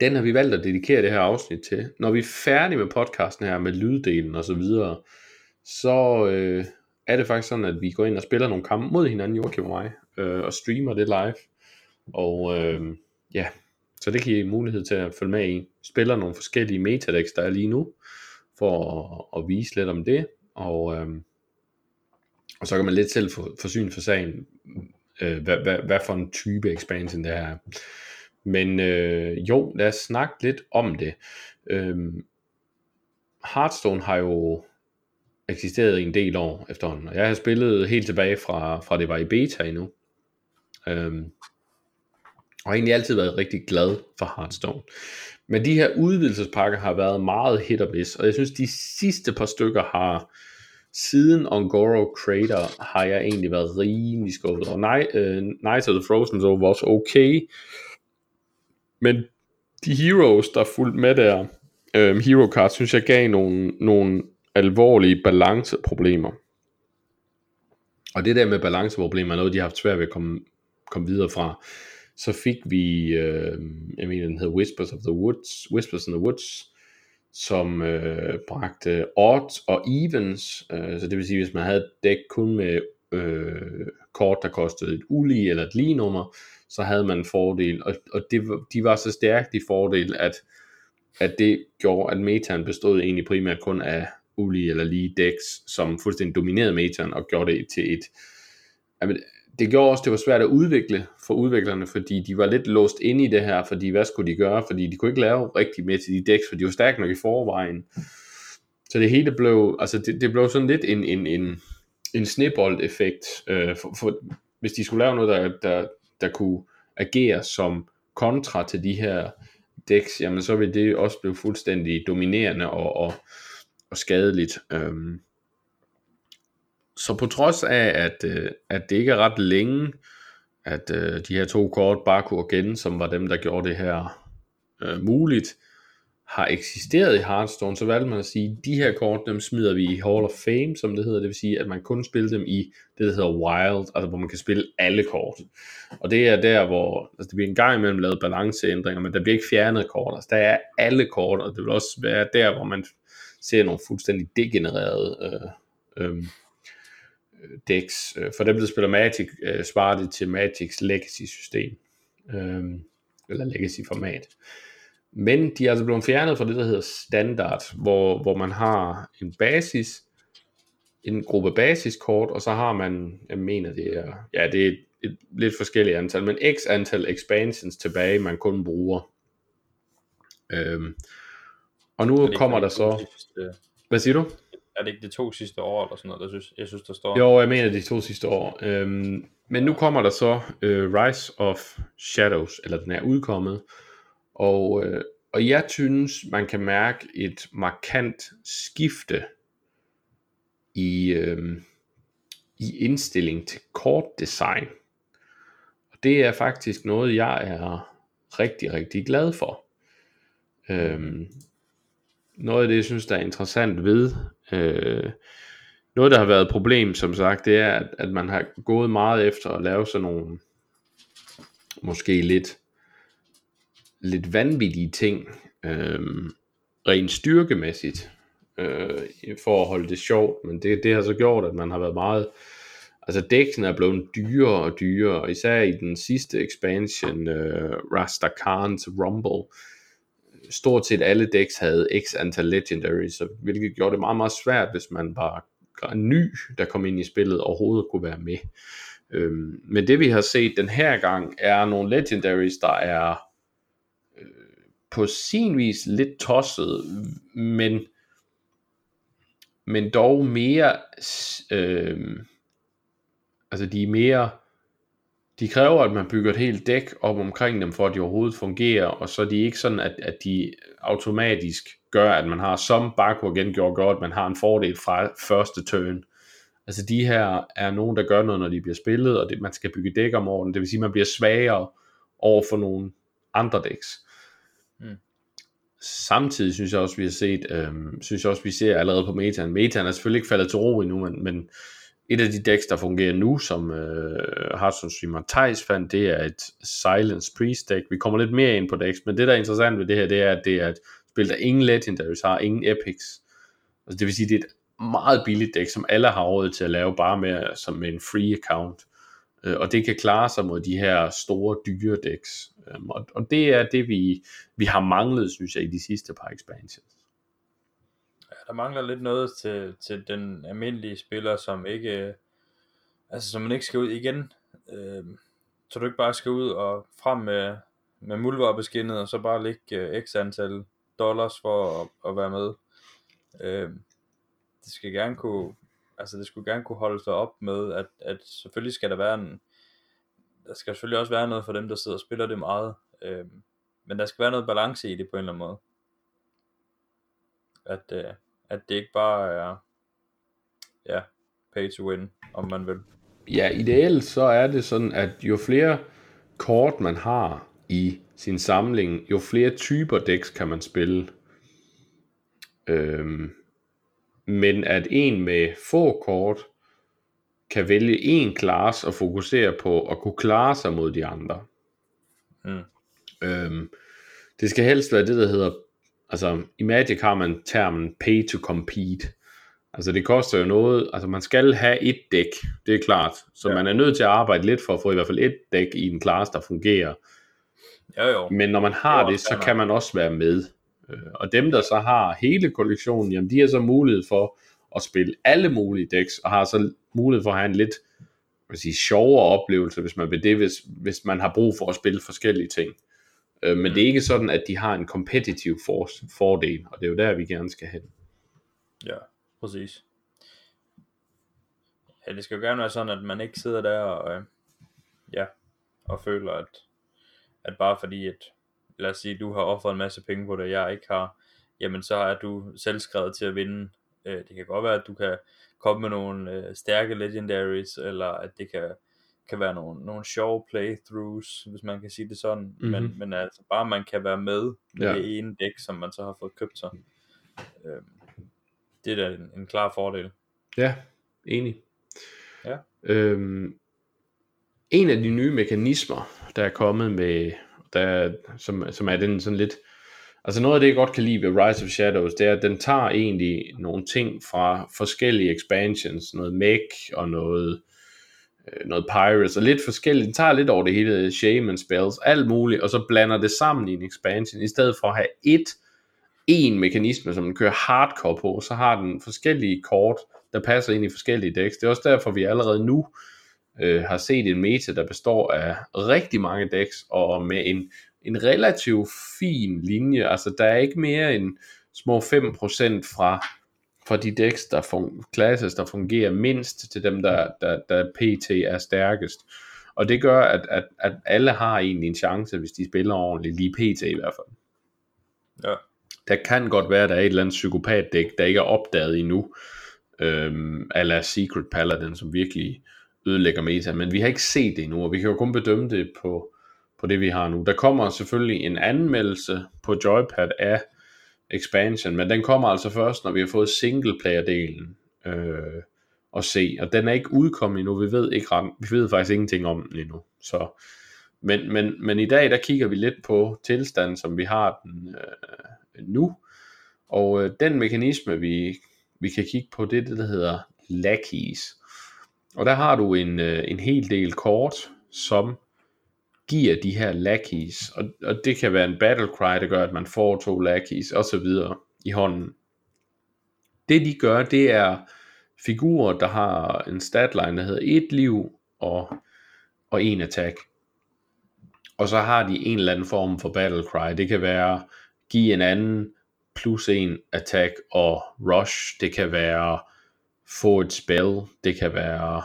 den har vi valgt at dedikere det her afsnit til. Når vi er færdige med podcasten her, med lyddelen og så videre, så øh, er det faktisk sådan, at vi går ind og spiller nogle kampe mod hinanden, Joachim og mig, øh, og streamer det live. Og øh, ja, så det giver I mulighed til at følge med i. Spiller nogle forskellige metadecks, der er lige nu, for at, at vise lidt om det. Og, øh, og så kan man lidt selv få, forsyne for sagen, øh, hvad, hvad, hvad for en type expansion det er. Men øh, jo, lad os snakke lidt om det. Øh, Hearthstone har jo eksisteret i en del år efterhånden, og jeg har spillet helt tilbage fra, fra det var i beta endnu. Øh, og har egentlig altid været rigtig glad for Hearthstone. Men de her udvidelsespakker har været meget hit og miss, og jeg synes de sidste par stykker har siden Ongoro Crater har jeg egentlig været rimelig skuffet. Og Nej, øh, uh, Night of the Frozen Zone var også okay. Men de heroes, der fulgte med der, um, hero cards, synes jeg gav nogle, nogle alvorlige balanceproblemer. Og det der med balanceproblemer er noget, de har haft svært ved at komme, komme videre fra. Så fik vi, øh, jeg mener, den hedder Whispers of the Woods, Whispers in the Woods, som øh, bragte odds og evens, øh, så det vil sige, hvis man havde et dæk kun med øh, kort, der kostede et ulige eller et lige nummer, så havde man en fordel, og, og det, de var så stærkt i fordel, at, at det gjorde, at metaen bestod egentlig primært kun af ulige eller lige decks, som fuldstændig dominerede metaen og gjorde det til et, jamen, det gjorde også, det var svært at udvikle for udviklerne, fordi de var lidt låst inde i det her, fordi hvad skulle de gøre, fordi de kunne ikke lave rigtig med til de decks, for de var stærke nok i forvejen. Så det hele blev, altså det, det blev sådan lidt en, en, en, en snebold-effekt, øh, for, for, hvis de skulle lave noget, der, der, der kunne agere som kontra til de her decks, jamen så ville det også blive fuldstændig dominerende og, og, og skadeligt. Øhm, så på trods af, at, øh, at det ikke er ret længe, at øh, de her to kort, Baku og Gen, som var dem, der gjorde det her øh, muligt, har eksisteret i Hearthstone, så valgte man at sige, at de her kort, dem smider vi i Hall of Fame, som det hedder, det vil sige, at man kun spiller dem i det, der hedder Wild, altså hvor man kan spille alle kort. Og det er der, hvor altså det bliver en gang imellem lavet balanceændringer, men der bliver ikke fjernet kort, altså der er alle kort, og det vil også være der, hvor man ser nogle fuldstændig degenererede øh, øh, decks. Øh, for dem, der spiller Magic, øh, svarer det til Magics legacy-system. Øh, eller legacy-format. Men de er altså blevet fjernet fra det, der hedder standard, hvor, hvor man har en basis, en gruppe basiskort, og så har man, jeg mener det er, ja det er et, et lidt forskelligt antal, men x antal expansions tilbage, man kun bruger. Øhm, og nu kommer der så, hvad siger du? Er det ikke de to sidste år, eller sådan noget, der synes, jeg synes, der står? Jo, jeg mener de to sidste år. Øhm, men nu kommer der så øh, Rise of Shadows, eller den er udkommet, og, øh, og jeg synes, man kan mærke et markant skifte i, øh, i indstilling til kortdesign. Og det er faktisk noget, jeg er rigtig, rigtig glad for. Øhm, noget af det, jeg synes, der er interessant ved, øh, noget, der har været et problem, som sagt, det er, at, at man har gået meget efter at lave sådan nogle, måske lidt, lidt vanvittige ting, øh, rent styrkemæssigt, øh, for at holde det sjovt, men det, det har så gjort, at man har været meget, altså dækken er blevet dyrere og dyrere, især i den sidste expansion, øh, Rastakhan's Rumble, stort set alle decks havde x antal legendaries, så, hvilket gjorde det meget, meget svært, hvis man var ny, der kom ind i spillet, overhovedet kunne være med. Øhm, men det vi har set den her gang, er nogle legendaries, der er øh, på sin vis lidt tosset, men, men dog mere, øh, altså de er mere, de kræver, at man bygger et helt dæk op omkring dem, for at de overhovedet fungerer, og så er de ikke sådan, at, at de automatisk gør, at man har som Baku igen gjorde godt, at man har en fordel fra første turn. Altså de her er nogen, der gør noget, når de bliver spillet, og det, man skal bygge dæk om året. Det vil sige, at man bliver svagere over for nogle andre dæks. Mm. Samtidig synes jeg også, vi har set, øhm, synes jeg også, vi ser allerede på metaen. Metaen er selvfølgelig ikke faldet til ro endnu, men, men et af de decks, der fungerer nu, som øh, Hearthstone streamer Thijs fandt, det er et Silence Priest deck. Vi kommer lidt mere ind på decks, men det der er interessant ved det her, det er, at det er et spil, der ingen legendaries har, ingen epics. Altså det vil sige, det er et meget billigt deck, som alle har råd til at lave bare med, som med en free account. Øh, og det kan klare sig mod de her store, dyre decks. Øhm, og, og det er det, vi, vi har manglet, synes jeg, i de sidste par expansions der mangler lidt noget til, til den almindelige spiller, som ikke, øh, altså som man ikke skal ud igen, øh, så du ikke bare skal ud og frem med, med muldvarpeskinnet, og så bare lægge øh, x antal dollars for at, at være med. Øh, det skal gerne kunne, altså det skulle gerne kunne holde sig op med, at, at selvfølgelig skal der være en, der skal selvfølgelig også være noget for dem, der sidder og spiller det meget, øh, men der skal være noget balance i det på en eller anden måde. At, øh, at det ikke bare er, ja, pay to win, om man vil. Ja, ideelt så er det sådan, at jo flere kort man har i sin samling, jo flere typer decks kan man spille. Øhm, men at en med få kort kan vælge en class og fokusere på at kunne klare sig mod de andre. Mm. Øhm, det skal helst være det, der hedder altså i Magic har man termen pay to compete. Altså det koster jo noget, altså man skal have et dæk, det er klart. Så ja. man er nødt til at arbejde lidt for at få i hvert fald et dæk i en class, der fungerer. Jo, jo. Men når man har det, det så kan man også være med. Øh, og dem, der så har hele kollektionen, jamen de har så mulighed for at spille alle mulige decks, og har så mulighed for at have en lidt hvad sige, sjovere oplevelse, hvis man vil det, hvis, hvis man har brug for at spille forskellige ting. Øh, men det er ikke sådan, at de har en kompetitiv for, fordel, og det er jo der, vi gerne skal hen. Ja, præcis. Ja, det skal jo gerne være sådan, at man ikke sidder der og, øh, ja, og føler, at, at bare fordi, at lad os sige, du har offret en masse penge på det, jeg ikke har, jamen så er du selvskrevet til at vinde. Øh, det kan godt være, at du kan komme med nogle øh, stærke legendaries, eller at det kan kan være nogle, nogle sjove playthroughs, hvis man kan sige det sådan, mm-hmm. men, men altså bare man kan være med med ja. det ene dæk, som man så har fået købt sig. Øh, det er da en, en klar fordel. Ja, enig. Ja. Øhm, en af de nye mekanismer, der er kommet med, der, som, som er den sådan lidt, altså noget af det, jeg godt kan lide ved Rise of Shadows, det er, at den tager egentlig nogle ting fra forskellige expansions, noget mech og noget øh, Øh, noget Pirates og lidt forskelligt. Den tager lidt over det hele, Shaman spells, alt muligt, og så blander det sammen i en expansion, i stedet for at have et, en mekanisme, som den kører hardcore på, så har den forskellige kort, der passer ind i forskellige decks. Det er også derfor, vi allerede nu øh, har set en meta, der består af rigtig mange decks, og med en, en relativt fin linje. Altså, der er ikke mere end små 5% fra for de decks, der fun- classes, der fungerer mindst til dem, der, der, der PT er stærkest. Og det gør, at, at, at alle har egentlig en chance, hvis de spiller ordentligt, lige PT i hvert fald. Ja. Der kan godt være, at der er et eller andet psykopat-dæk, der ikke er opdaget endnu, øhm, ala Secret Paladin, som virkelig ødelægger meta, men vi har ikke set det endnu, og vi kan jo kun bedømme det på, på det, vi har nu. Der kommer selvfølgelig en anmeldelse på Joypad af expansion, men den kommer altså først, når vi har fået singleplayer-delen øh, at se, og den er ikke udkommet endnu, vi ved, ikke vi ved faktisk ingenting om den endnu, så men, men, men i dag, der kigger vi lidt på tilstanden, som vi har den øh, nu, og øh, den mekanisme, vi, vi kan kigge på, det er det, der hedder lackeys. Og der har du en, øh, en hel del kort, som giver de her lackeys, og, og det kan være en battle cry, der gør, at man får to lackeys, og så videre i hånden. Det de gør, det er figurer, der har en statline, der hedder et liv og, og en attack. Og så har de en eller anden form for battle cry. Det kan være give en anden plus en attack og rush. Det kan være få et spell. Det kan være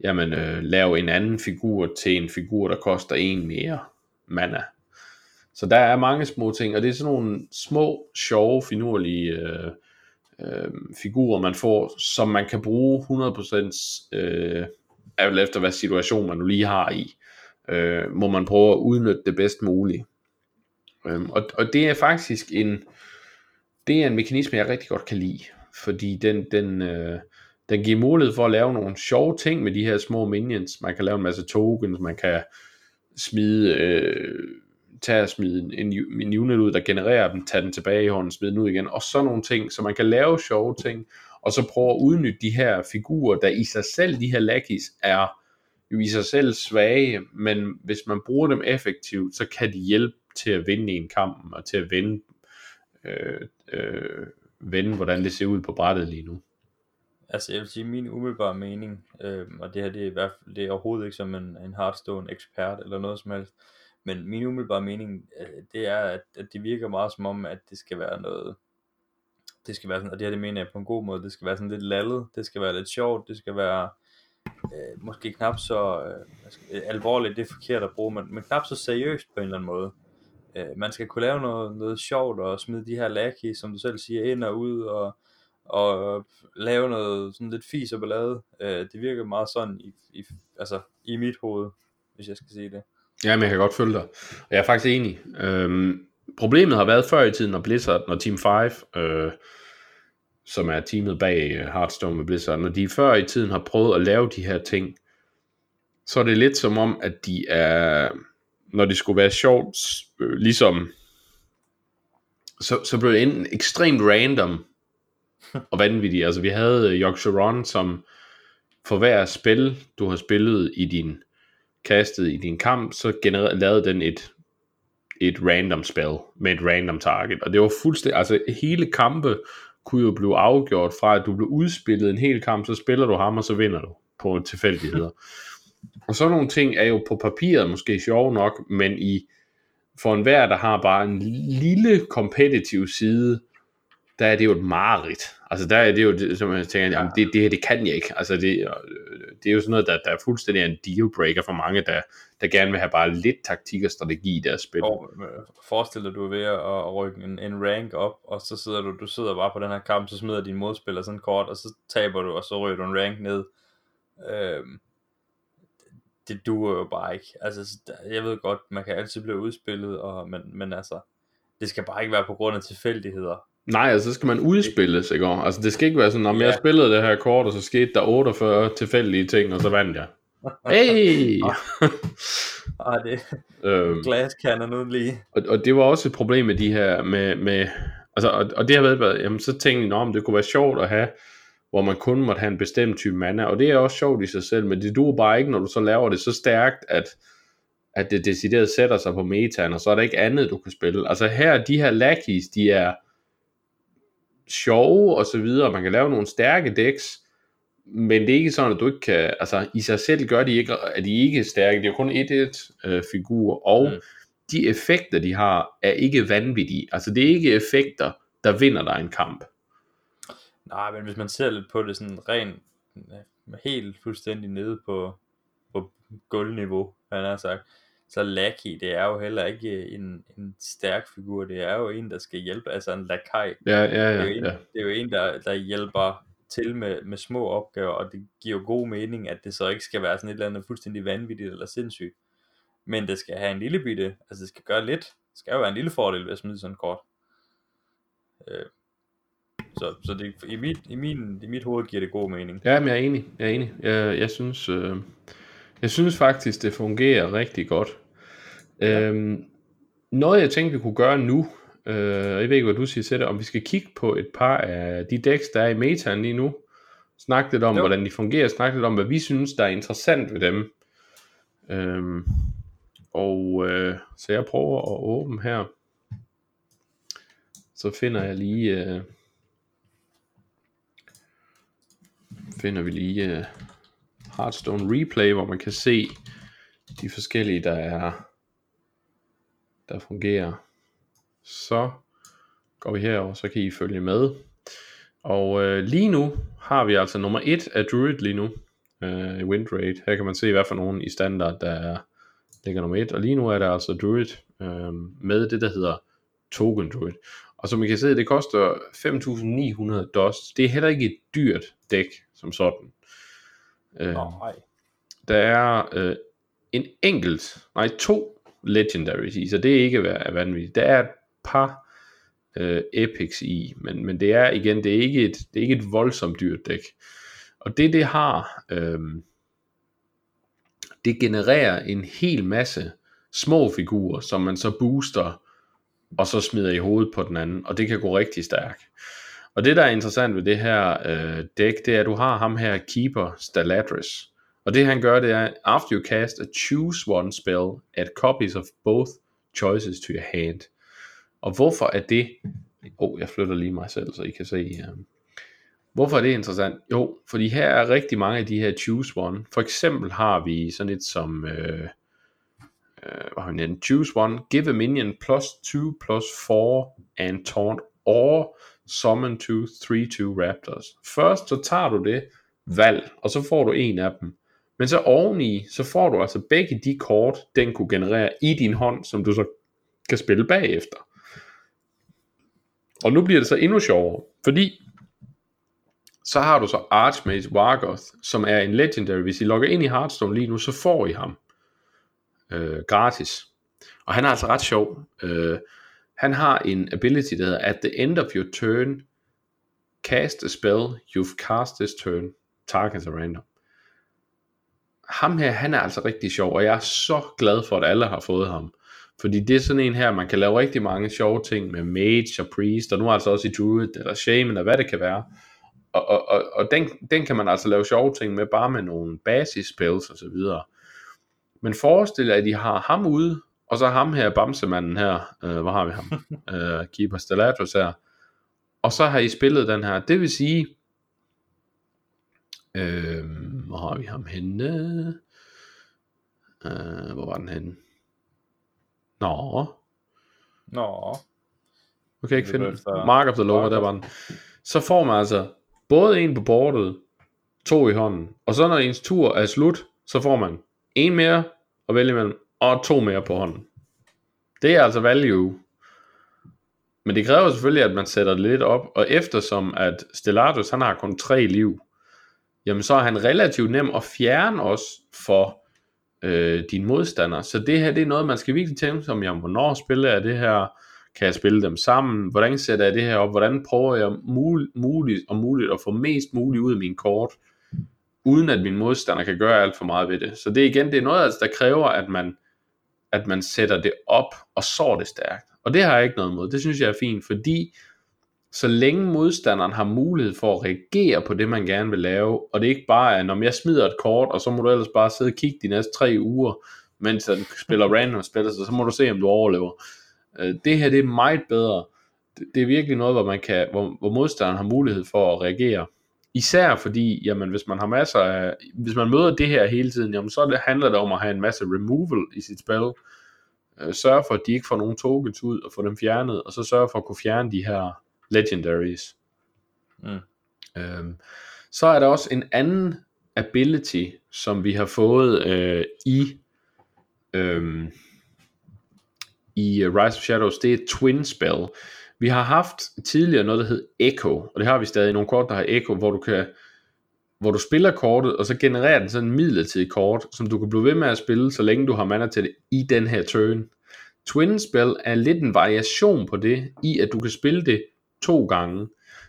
jamen, øh, lave en anden figur til en figur, der koster en mere mana. Så der er mange små ting, og det er sådan nogle små, sjove, finurlige øh, øh, figurer, man får, som man kan bruge 100% øh, alt efter hvad situation man nu lige har i. Øh, må man prøve at udnytte det bedst muligt. Øh, og, og det er faktisk en, det er en mekanisme, jeg rigtig godt kan lide, fordi den, den, øh, den giver mulighed for at lave nogle sjove ting med de her små minions. Man kan lave en masse tokens, man kan smide, øh, tage og smide en, en unit ud, der genererer dem, tage den tilbage i hånden, smide den ud igen, og sådan nogle ting, så man kan lave sjove ting, og så prøve at udnytte de her figurer, der i sig selv, de her lackeys, er jo i sig selv svage, men hvis man bruger dem effektivt, så kan de hjælpe til at vinde en kamp, og til at vende, øh, øh, vende, hvordan det ser ud på brættet lige nu. Altså jeg vil sige, min umiddelbare mening, øh, og det her det er, i hvert fald, det er overhovedet ikke som en, en hardstone ekspert eller noget som helst, men min umiddelbare mening, øh, det er, at, at det virker meget som om, at det skal være noget, det skal være sådan, og det her det mener jeg på en god måde, det skal være sådan lidt lallet, det skal være lidt sjovt, det skal være øh, måske knap så øh, alvorligt, det er forkert at bruge, men, men knap så seriøst på en eller anden måde. Øh, man skal kunne lave noget, noget sjovt og smide de her lackey, som du selv siger, ind og ud og og lave noget sådan lidt fis og ballade. Øh, det virker meget sådan i, i, altså, i mit hoved, hvis jeg skal sige det. Ja, men jeg kan godt følge dig. Og jeg er faktisk enig. Øhm, problemet har været før i tiden, når Blizzard, når Team 5, øh, som er teamet bag øh, Hearthstone med Blizzard, når de før i tiden har prøvet at lave de her ting, så er det lidt som om, at de er, når det skulle være sjovt, øh, ligesom, så, så blev det enten ekstremt random, og vanvittige. Altså vi havde øh, Yorkshire som for hver spil, du har spillet i din kastet i din kamp, så gener- lavede den et, et random spell med et random target. Og det var fuldstændig, altså hele kampe kunne jo blive afgjort fra, at du blev udspillet en hel kamp, så spiller du ham, og så vinder du på tilfældigheder. *laughs* og sådan nogle ting er jo på papiret måske sjove nok, men i for enhver, der har bare en lille kompetitiv side, der er det jo et mareridt. Altså der er det jo, som jeg tænker, jamen, det, det her, det kan jeg ikke. Altså det, det er jo sådan noget, der, der er fuldstændig en dealbreaker for mange, der, der gerne vil have bare lidt taktik og strategi i deres spil. Og, forestil dig, du ved at rykke en, en rank op, og så sidder du, du sidder bare på den her kamp, så smider din modspiller sådan kort, og så taber du, og så ryger du en rank ned. Øhm, det duer jo bare ikke. Altså, jeg ved godt, man kan altid blive udspillet, og, men, men altså, det skal bare ikke være på grund af tilfældigheder. Nej, altså så skal man udspilles, ikke? Altså det skal ikke være sådan, om ja. jeg spillede det her kort, og så skete der 48 tilfældige ting, og så vandt jeg. Hey! ah, *laughs* det øhm, glaskander nu lige. Og, og det var også et problem med de her, med, med altså, og, og det har været, jamen så tænkte jeg, om det kunne være sjovt at have, hvor man kun måtte have en bestemt type mana, og det er også sjovt i sig selv, men det duer bare ikke, når du så laver det så stærkt, at, at det decideret sætter sig på metaen, og så er der ikke andet, du kan spille. Altså her, de her lackeys, de er, sjove og så videre, man kan lave nogle stærke decks, men det er ikke sådan, at du ikke kan, altså i sig selv gør de ikke, at de ikke er stærke, det er kun et et øh, figur, og mm. de effekter, de har, er ikke vanvittige. Altså det er ikke effekter, der vinder dig en kamp. Nej, men hvis man ser lidt på det sådan rent, helt fuldstændig nede på, på gulvniveau, han har sagt, så Lucky, det er jo heller ikke en, en stærk figur, det er jo en, der skal hjælpe, altså en lakai. Ja, ja, ja. Det er jo en, ja. det er jo en der, der hjælper til med, med små opgaver, og det giver jo god mening, at det så ikke skal være sådan et eller andet fuldstændig vanvittigt eller sindssygt. Men det skal have en lille bitte, altså det skal gøre lidt, det skal jo være en lille fordel ved at smide sådan kort. Øh, så så det, i, mit, i, min, i mit hoved giver det god mening. Ja, men jeg er enig. Jeg er enig. Jeg, jeg synes, øh, jeg synes faktisk, det fungerer rigtig godt. Ja. Øhm, noget jeg tænkte, vi kunne gøre nu, øh, jeg ved ikke, hvad du siger til det, om vi skal kigge på et par af de decks, der er i metaen lige nu. Snakke lidt om, jo. hvordan de fungerer. Snakke lidt om, hvad vi synes, der er interessant ved dem. Øhm, og øh, så jeg prøver at åbne her. Så finder jeg lige... Øh, finder vi lige uh, Hearthstone Replay, hvor man kan se de forskellige, der er der fungerer. Så går vi herover, så kan I følge med. Og øh, lige nu har vi altså nummer 1 af Druid lige nu øh, i Windrate. Her kan man se, hvad for nogen i standard, der er, ligger nummer 1. Og lige nu er der altså Druid øh, med det, der hedder Token Druid. Og som I kan se, det koster 5.900 dust. Det er heller ikke et dyrt dæk som sådan. Øh, nej. Der er øh, en enkelt, nej to legendaries i, så det er ikke vanvittigt. Der er et par øh, epics i, men, men det er igen, det er ikke et, det er ikke et voldsomt dyrt dæk. Og det det har, øh, det genererer en hel masse små figurer, som man så booster, og så smider i hovedet på den anden, og det kan gå rigtig stærkt. Og det der er interessant ved det her øh, dæk, det er at du har ham her Keeper Staladris. Og det han gør, det er, after you cast a choose one spell, add copies of both choices to your hand. Og hvorfor er det, oh, jeg flytter lige mig selv, så I kan se, øh, hvorfor er det interessant? Jo, fordi her er rigtig mange af de her choose one. For eksempel har vi sådan et som, øh, øh, hvad har vi choose one, give a minion plus 2 plus 4 and taunt or Summon 2, 3-2 Raptors. Først så tager du det valg, og så får du en af dem. Men så oveni, så får du altså begge de kort, den kunne generere i din hånd, som du så kan spille bagefter. Og nu bliver det så endnu sjovere, fordi så har du så Archmage Wargoth, som er en legendary. Hvis I logger ind i Hearthstone lige nu, så får I ham øh, gratis. Og han er altså ret sjov. Øh, han har en ability, der hedder, at the end of your turn, cast a spell you've cast this turn, targets a random. Ham her, han er altså rigtig sjov, og jeg er så glad for, at alle har fået ham. Fordi det er sådan en her, man kan lave rigtig mange sjove ting med mage og priest, og nu altså også i druid, eller shaman, eller hvad det kan være. Og, og, og, og den, den kan man altså lave sjove ting med, bare med nogle basis spells og så videre. Men forestil jer, at I har ham ude, og så ham her, Bamsemanden her, øh, hvor har vi ham? *laughs* øh, Keeper Stellatus her. Og så har I spillet den her. Det vil sige, øh, hvor har vi ham henne? Øh, hvor var den henne? Nå. Nå. Okay, ikke finde Mark of the Lower, der var den. Så får man altså både en på bordet, to i hånden, og så når ens tur er slut, så får man en mere at vælge imellem, og to mere på hånden. Det er altså value. Men det kræver selvfølgelig, at man sætter det lidt op, og eftersom at Stellatus, han har kun tre liv, jamen så er han relativt nem at fjerne os for øh, din modstander. Så det her, det er noget, man skal virkelig tænke som, jamen, hvornår spiller jeg det her? Kan jeg spille dem sammen? Hvordan sætter jeg det her op? Hvordan prøver jeg mul- muligt og muligt at få mest muligt ud af min kort, uden at min modstander kan gøre alt for meget ved det? Så det igen, det er noget, altså, der kræver, at man at man sætter det op, og sår det stærkt. Og det har jeg ikke noget imod. Det synes jeg er fint, fordi så længe modstanderen har mulighed for at reagere på det, man gerne vil lave, og det ikke bare er, når jeg smider et kort, og så må du ellers bare sidde og kigge de næste tre uger, mens den spiller random spiller, så, så må du se, om du overlever. Øh, det her, det er meget bedre. Det er virkelig noget, hvor, man kan, hvor, hvor modstanderen har mulighed for at reagere. Især fordi, jamen, hvis man har masser af, hvis man møder det her hele tiden, jamen, så det, handler det om at have en masse removal i sit spil. Øh, sørge for, at de ikke får nogen tokens ud og få dem fjernet, og så sørge for at kunne fjerne de her legendaries. Mm. Øhm, så er der også en anden ability, som vi har fået øh, i øh, i Rise of Shadows, det er twin spell. Vi har haft tidligere noget, der hed Echo, og det har vi stadig nogle kort, der har Echo, hvor du kan hvor du spiller kortet, og så genererer den sådan en midlertidig kort, som du kan blive ved med at spille, så længe du har mana til det i den her turn. Twin Spell er lidt en variation på det, i at du kan spille det to gange.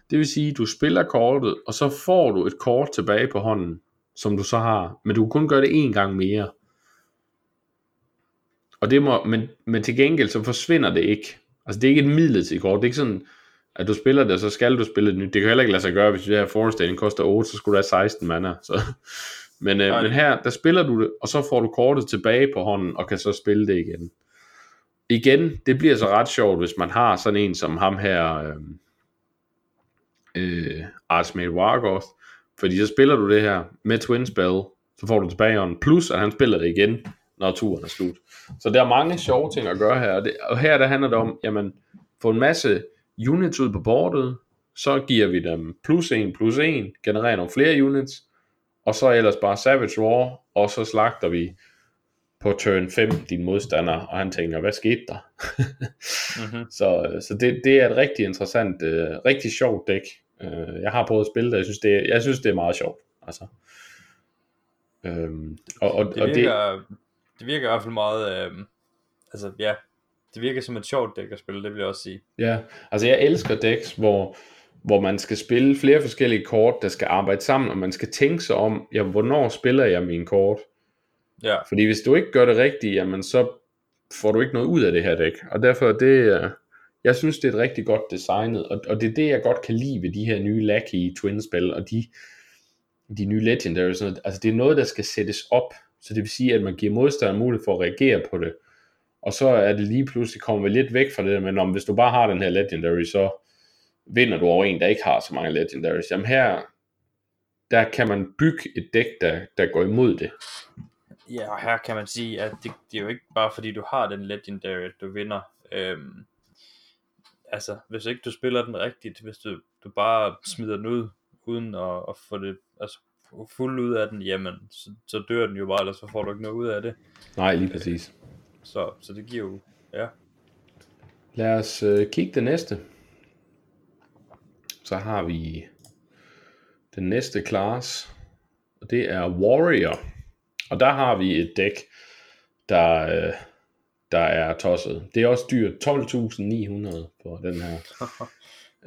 Det vil sige, du spiller kortet, og så får du et kort tilbage på hånden, som du så har. Men du kan kun gøre det en gang mere. Og det må, men, men til gengæld så forsvinder det ikke. Altså det er ikke et midlertidigt kort. Det er ikke sådan, at du spiller det, så skal du spille det nyt. Det kan heller ikke lade sig gøre, hvis det her forestillingen koster 8, så skulle du have 16 mana. Så. *laughs* Men, øh, men her, der spiller du det, og så får du kortet tilbage på hånden, og kan så spille det igen. Igen, det bliver så ret sjovt, hvis man har sådan en som ham her, øh, øh, Archmate Wargoth, fordi så spiller du det her med Twin Spell, så får du tilbage hånden, plus at han spiller det igen, når turen er slut. Så der er mange sjove ting at gøre her, og, det, og her der handler det om, jamen, få en masse units ud på bordet, så giver vi dem plus 1 plus 1, genererer nogle flere units, og så ellers bare Savage War, og så slagter vi på turn 5 din modstander, og han tænker, hvad skete der? mm-hmm. *laughs* Så, så det, det er et rigtig interessant, uh, rigtig sjovt dæk. Uh, jeg har prøvet at spille det, jeg synes det, jeg synes, det er meget sjovt. Altså. Øhm, og, og, det, virker, og det, det virker i hvert fald meget, øh, altså ja, det virker som et sjovt dæk at spille, det vil jeg også sige. Ja, altså jeg elsker decks, hvor, hvor man skal spille flere forskellige kort, der skal arbejde sammen, og man skal tænke sig om, ja, hvornår spiller jeg mine kort? Ja. Fordi hvis du ikke gør det rigtigt, jamen så får du ikke noget ud af det her dæk. Og derfor er det, jeg synes det er et rigtig godt designet, og, og det er det jeg godt kan lide ved de her nye Lucky Twin spil, og de, de nye noget. altså det er noget der skal sættes op, så det vil sige at man giver modstanderen mulighed for at reagere på det, og så er det lige pludselig kommet lidt væk fra det, men om hvis du bare har den her Legendary, så vinder du over en, der ikke har så mange Legendaries. Jamen her, der kan man bygge et dæk, der, der går imod det. Ja, og her kan man sige, at det, det er jo ikke bare fordi du har den Legendary, at du vinder. Øhm, altså, hvis ikke du spiller den rigtigt, hvis du, du bare smider den ud, uden at, at få det altså, fuld ud af den, jamen, så, så dør den jo bare, eller så får du ikke noget ud af det. Nej, lige præcis. Så, så det giver jo, ja. Lad os øh, kigge det næste. Så har vi den næste class, og det er Warrior. Og der har vi et dæk, der, øh, der er tosset. Det er også dyrt, 12.900 for den her. *laughs*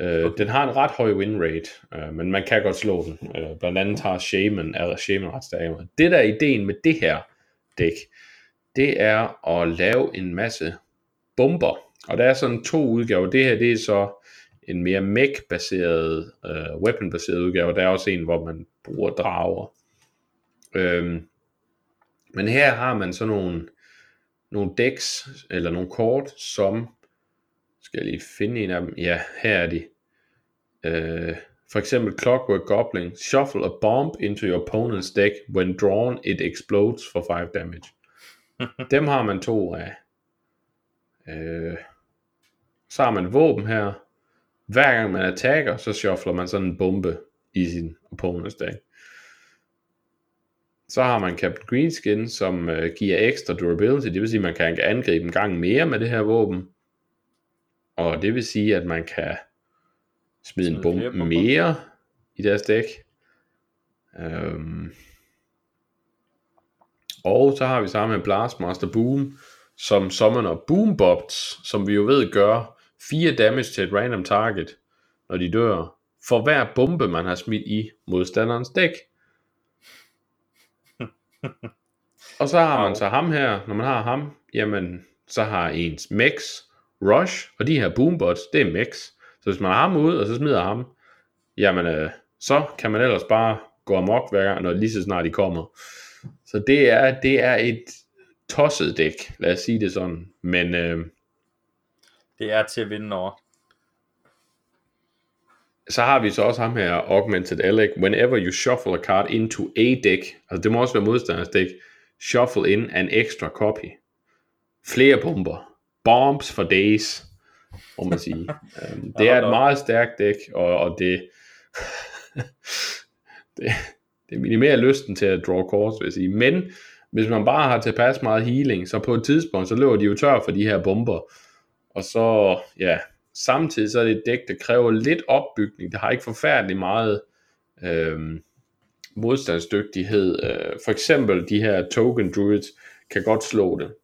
Øh, den har en ret høj win rate, øh, men man kan godt slå den. Øh, blandt andet har Shaman, er Shaman ret stærk. Det der er ideen med det her dæk, det er at lave en masse bomber. Og der er sådan to udgaver. Det her det er så en mere mech-baseret, øh, weapon-baseret udgave. Der er også en, hvor man bruger drager. Øhm, men her har man så nogle, nogle decks, eller nogle kort, som, skal jeg lige finde en af dem, ja, her er de. Øh, for eksempel Clockwork Goblin, shuffle a bomb into your opponent's deck, when drawn it explodes for 5 damage. *laughs* Dem har man to af. Øh, så har man våben her. Hver gang man attacker, så shuffler man sådan en bombe i sin opponent's deck. Så har man Captain Greenskin, som øh, giver ekstra durability, det vil sige, at man kan angribe en gang mere med det her våben. Og det vil sige, at man kan smide en bombe mere i deres dæk. Øhm. Og så har vi sammen med Blastmaster Boom, som summoner Boombots, som vi jo ved gør 4 damage til et random target, når de dør, for hver bombe man har smidt i modstanderens dæk. *laughs* og så har man så ham her, når man har ham, jamen så har ens Mex Rush, og de her Boombots, det er Mex. Så hvis man har ham ud, og så smider ham, jamen øh, så kan man ellers bare gå amok hver gang, når lige så snart de kommer. Så det er, det er et tosset dæk, lad os sige det sådan. Men øh, det er til at vinde over. Så har vi så også ham her, Augmented Alec. Whenever you shuffle a card into a deck, altså det må også være modstanders dæk, shuffle in an extra copy. Flere bomber. Bombs for days, må man sige. *laughs* um, det er et meget stærkt dæk, og, og det, *laughs* det, det minimerer lysten til at draw cards, vil jeg sige. Men hvis man bare har tilpas meget healing, så på et tidspunkt, så løber de jo tør for de her bomber. Og så, ja, samtidig så er det et dæk, der kræver lidt opbygning. Det har ikke forfærdelig meget øh, modstandsdygtighed. Øh, for eksempel de her token druids kan godt slå det.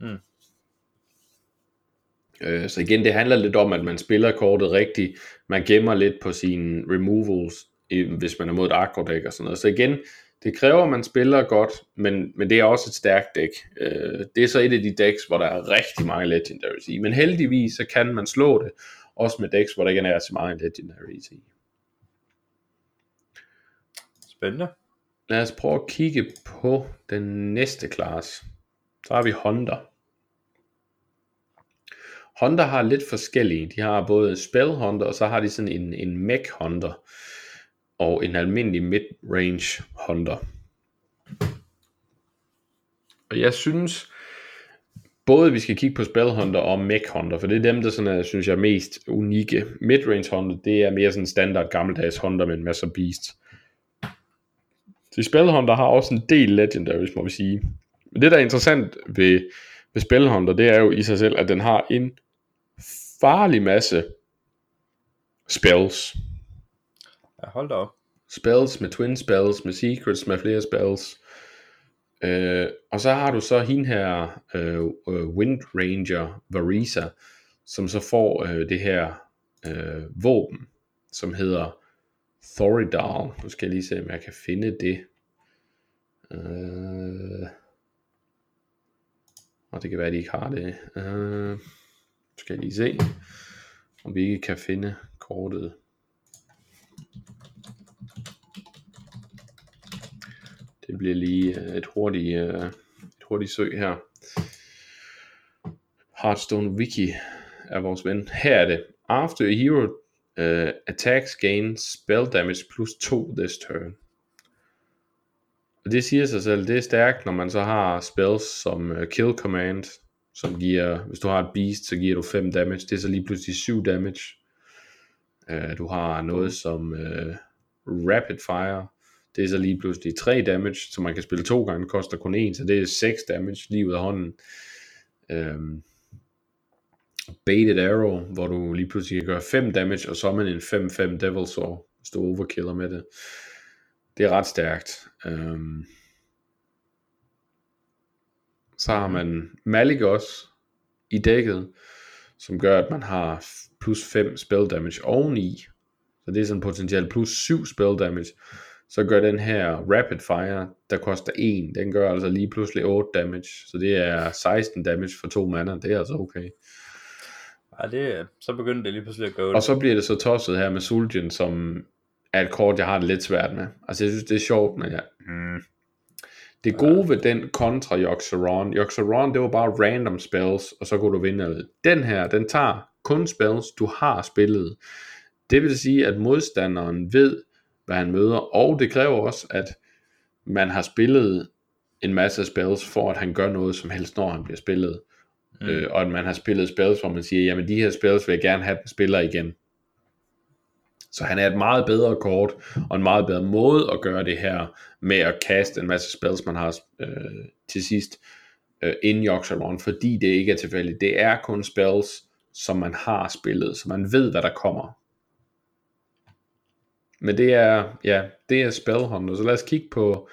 Mm. Øh, så igen, det handler lidt om, at man spiller kortet rigtigt. Man gemmer lidt på sine removals, hvis man er mod et aggro deck og sådan noget. Så igen, det kræver, at man spiller godt, men, men det er også et stærkt dæk. Øh, det er så et af de decks, hvor der er rigtig mange legendaries i. Men heldigvis, så kan man slå det, også med decks, hvor der ikke er så mange legendaries i. Spændende. Lad os prøve at kigge på den næste klasse. Så har vi Honda. Honda har lidt forskellige. De har både Spell Honda, og så har de sådan en, en Mech Honda og en almindelig mid-range Honda. Og jeg synes, både vi skal kigge på Spell Hunter og Mech Hunter, for det er dem, der sådan er, synes jeg er mest unikke. Midrange Hunter, det er mere sådan standard gammeldags Hunter med en masse beasts. Så Spell Hunter har også en del legendaries, må vi sige. Men det, der er interessant ved, ved Spell Hunter, det er jo i sig selv, at den har en farlig masse spells. Ja, hold da op. Spells med twin spells, med secrets, med flere spells. Øh, og så har du så hende her, øh, øh, Wind Ranger Varisa, som så får øh, det her øh, våben, som hedder Thoridal. Nu skal jeg lige se, om jeg kan finde det. Øh, og det kan være, at de ikke har det. Øh, skal jeg lige se, om vi ikke kan finde kortet. Det bliver lige øh, et hurtigt, øh, et hurtigt søg her. Hearthstone Wiki er vores ven. Her er det. After a hero uh, attacks gain spell damage plus 2 this turn. Og det siger sig selv, det er stærkt, når man så har spells som uh, Kill Command, som giver, hvis du har et beast, så giver du 5 damage, det er så lige pludselig 7 damage. Uh, du har noget som uh, Rapid Fire, det er så lige pludselig 3 damage, så man kan spille to gange, koster kun 1, så det er 6 damage lige ud af hånden. Øhm, Baited Arrow, hvor du lige pludselig kan gøre 5 damage, og så er man en 5-5 Devil Saw, hvis du overkiller med det. Det er ret stærkt. Øhm, så har man Malik også i dækket, som gør, at man har plus 5 spell damage oveni. Så det er sådan potentielt plus 7 spell damage så gør den her Rapid Fire, der koster 1, den gør altså lige pludselig 8 damage, så det er 16 damage for to mander, det er altså okay. Ja, det, så begynder det lige pludselig at gå. Og så bliver det så tosset her med Sulgen, som er et kort, jeg har det lidt svært med. Altså jeg synes, det er sjovt, men jeg... Mm. Det gode ved den kontra Yoxaron, Yoxaron, det var bare random spells, og så kunne du vinde. Den her, den tager kun spells, du har spillet. Det vil sige, at modstanderen ved, hvad han møder, og det kræver også, at man har spillet en masse spells, for at han gør noget som helst, når han bliver spillet. Mm. Øh, og at man har spillet spells, hvor man siger, jamen de her spells vil jeg gerne have, den spiller igen. Så han er et meget bedre kort, og en meget bedre måde at gøre det her, med at kaste en masse spells, man har øh, til sidst, øh, in Yoxaron, fordi det ikke er tilfældigt. Det er kun spells, som man har spillet, så man ved, hvad der kommer. Men det er, ja, det er Spell Hunter, så lad os kigge på,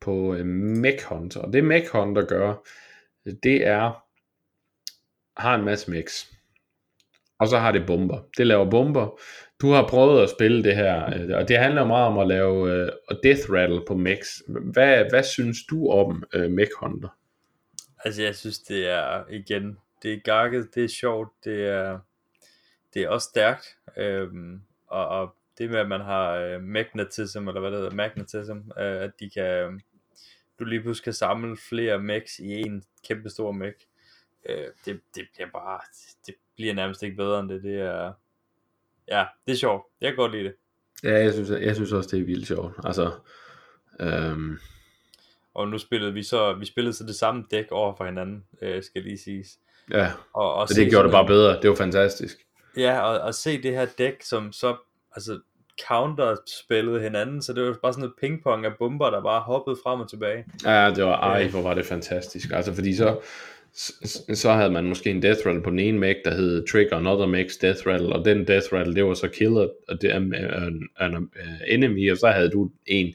på øh, Mech Hunter. Og det Mech Hunter gør, det er, har en masse mechs. Og så har det bomber. Det laver bomber. Du har prøvet at spille det her, øh, og det handler meget om at lave uh, death rattle på Max. Hvad, hvad synes du om øh, uh, Mech Hunter? Altså jeg synes det er, igen, det er gakket, det er sjovt, det er, det er også stærkt, øhm, og, og det med, at man har øh, magnetism, eller hvad det hedder, magnetism, øh, at de kan, øh, du lige pludselig kan samle flere mechs i en kæmpe stor mech. Øh, det, det bliver bare, det bliver nærmest ikke bedre end det. Det er, ja, det er sjovt. Jeg kan godt lide det. Ja, jeg synes, jeg synes også, det er vildt sjovt. Altså, øhm... Og nu spillede vi så, vi spillede så det samme dæk over for hinanden, øh, skal lige siges. Ja, og, og det gjorde det bare bedre. Det var fantastisk. Ja, og, og se det her dæk, som så altså counterspillede hinanden, så det var bare sådan noget pingpong af bomber, der bare hoppede frem og tilbage. Ja, det var, ej, hvor var det fantastisk. Altså, fordi så, så havde man måske en death rattle på den ene mech, der hed Trigger Another Mech's Death Rattle, og den death rattle, det var så Killer og det, um, an Enemy, og så havde du en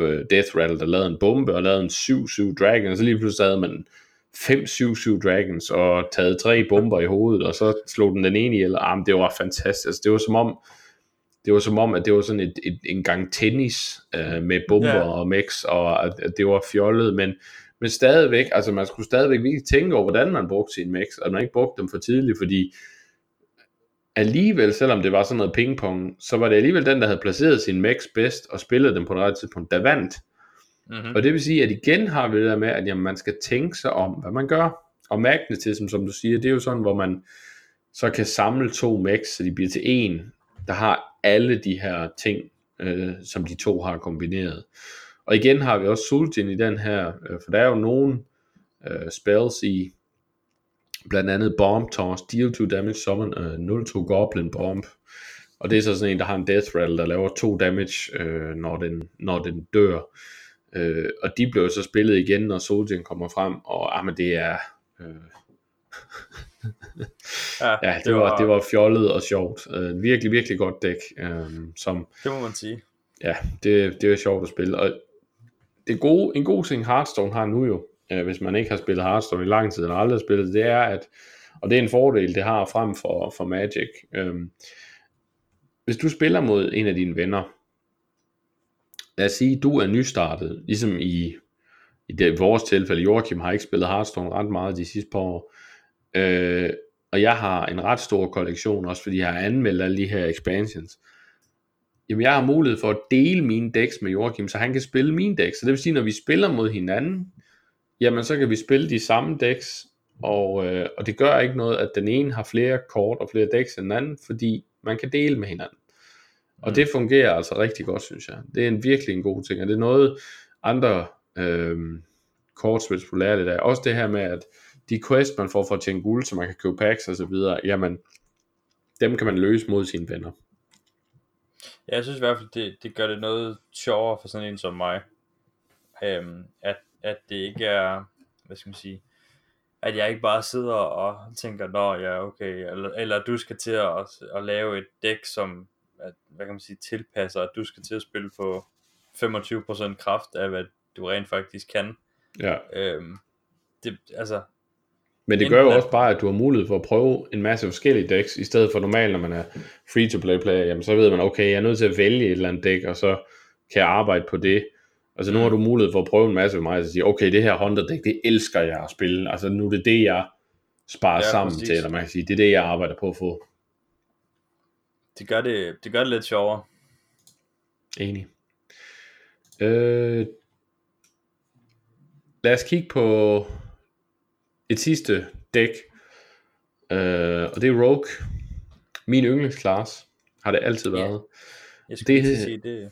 uh, death rattle, der lavede en bombe, og lavede en 7-7 dragon, og så lige pludselig havde man 5-7-7 Dragons og taget tre bomber i hovedet, og så slog den den ene ihjel. Ah, det var fantastisk. Altså, det var som om, det var som om, at det var sådan et, et, en gang tennis øh, med bomber yeah. og mix, og at, at det var fjollet, men, men stadigvæk, altså man skulle stadigvæk virkelig tænke over, hvordan man brugte sin mix, og man ikke brugte dem for tidligt, fordi alligevel, selvom det var sådan noget pingpong, så var det alligevel den, der havde placeret sin mix bedst, og spillet dem på det rette tidspunkt, der vandt. Mm-hmm. Og det vil sige, at igen har vi det der med, at jamen, man skal tænke sig om, hvad man gør. Og magnetism, som du siger, det er jo sådan, hvor man så kan samle to max, så de bliver til en, der har alle de her ting, øh, som de to har kombineret. Og igen har vi også Sultan i den her, øh, for der er jo nogle øh, spells i, blandt andet Bomb Toss, deal 2 damage, summon øh, 0-2 Goblin Bomb, og det er så sådan en, der har en death rattle, der laver 2 damage, øh, når, den, når den dør. Øh, og de blev så spillet igen, når Sultan kommer frem, og ah, men det er... Øh, ja, *laughs* ja det, det, var, var, det var fjollet og sjovt. Uh, virkelig, virkelig godt dæk. Uh, som, det må man sige. Ja, det, det er sjovt at spille. Og det gode, en god ting Hearthstone har nu jo, øh, hvis man ikke har spillet Hearthstone i lang tid, eller aldrig har spillet, det er, at, og det er en fordel, det har frem for, for Magic. øh, hvis du spiller mod en af dine venner, lad os sige, du er nystartet, ligesom i, i, det, i vores tilfælde, Joachim har ikke spillet Hearthstone ret meget de sidste par år, øh, og jeg har en ret stor kollektion, også fordi jeg har anmeldt alle de her expansions, jamen jeg har mulighed for at dele mine decks med Joachim, så han kan spille mine decks, så det vil sige, når vi spiller mod hinanden, jamen så kan vi spille de samme decks, og, øh, og det gør ikke noget, at den ene har flere kort og flere decks end den anden, fordi man kan dele med hinanden. Og det fungerer altså rigtig godt, synes jeg. Det er en virkelig en god ting, og det er noget andre øh, kortspil populært i dag. Også det her med, at de quests, man får for at tjene guld, så man kan købe packs og så videre, jamen, dem kan man løse mod sine venner. Ja, jeg synes i hvert fald, det, det gør det noget sjovere for sådan en som mig. Øhm, at, at det ikke er, hvad skal man sige, at jeg ikke bare sidder og tænker, nå ja, okay, eller, eller du skal til at, at lave et dæk, som at, hvad kan man sige, tilpasser, at du skal til at spille på 25% kraft af, hvad du rent faktisk kan. Ja. Øhm, det, altså, men det gør jo også bare, at du har mulighed for at prøve en masse forskellige decks, i stedet for normalt, når man er free-to-play player, jamen så ved man, okay, jeg er nødt til at vælge et eller andet dæk, og så kan jeg arbejde på det. Altså nu har du mulighed for at prøve en masse med mig, og sige, okay, det her Honda dæk, det elsker jeg at spille. Altså nu er det det, jeg sparer ja, sammen præcis. til, eller man kan sige, det er det, jeg arbejder på at få. Det gør det, det, gør det lidt sjovere. Enig. Øh, lad os kigge på et sidste dæk, øh, og det er Rogue. Min yndlingsklasse har det altid været. Yeah. Jeg skulle det, sige det.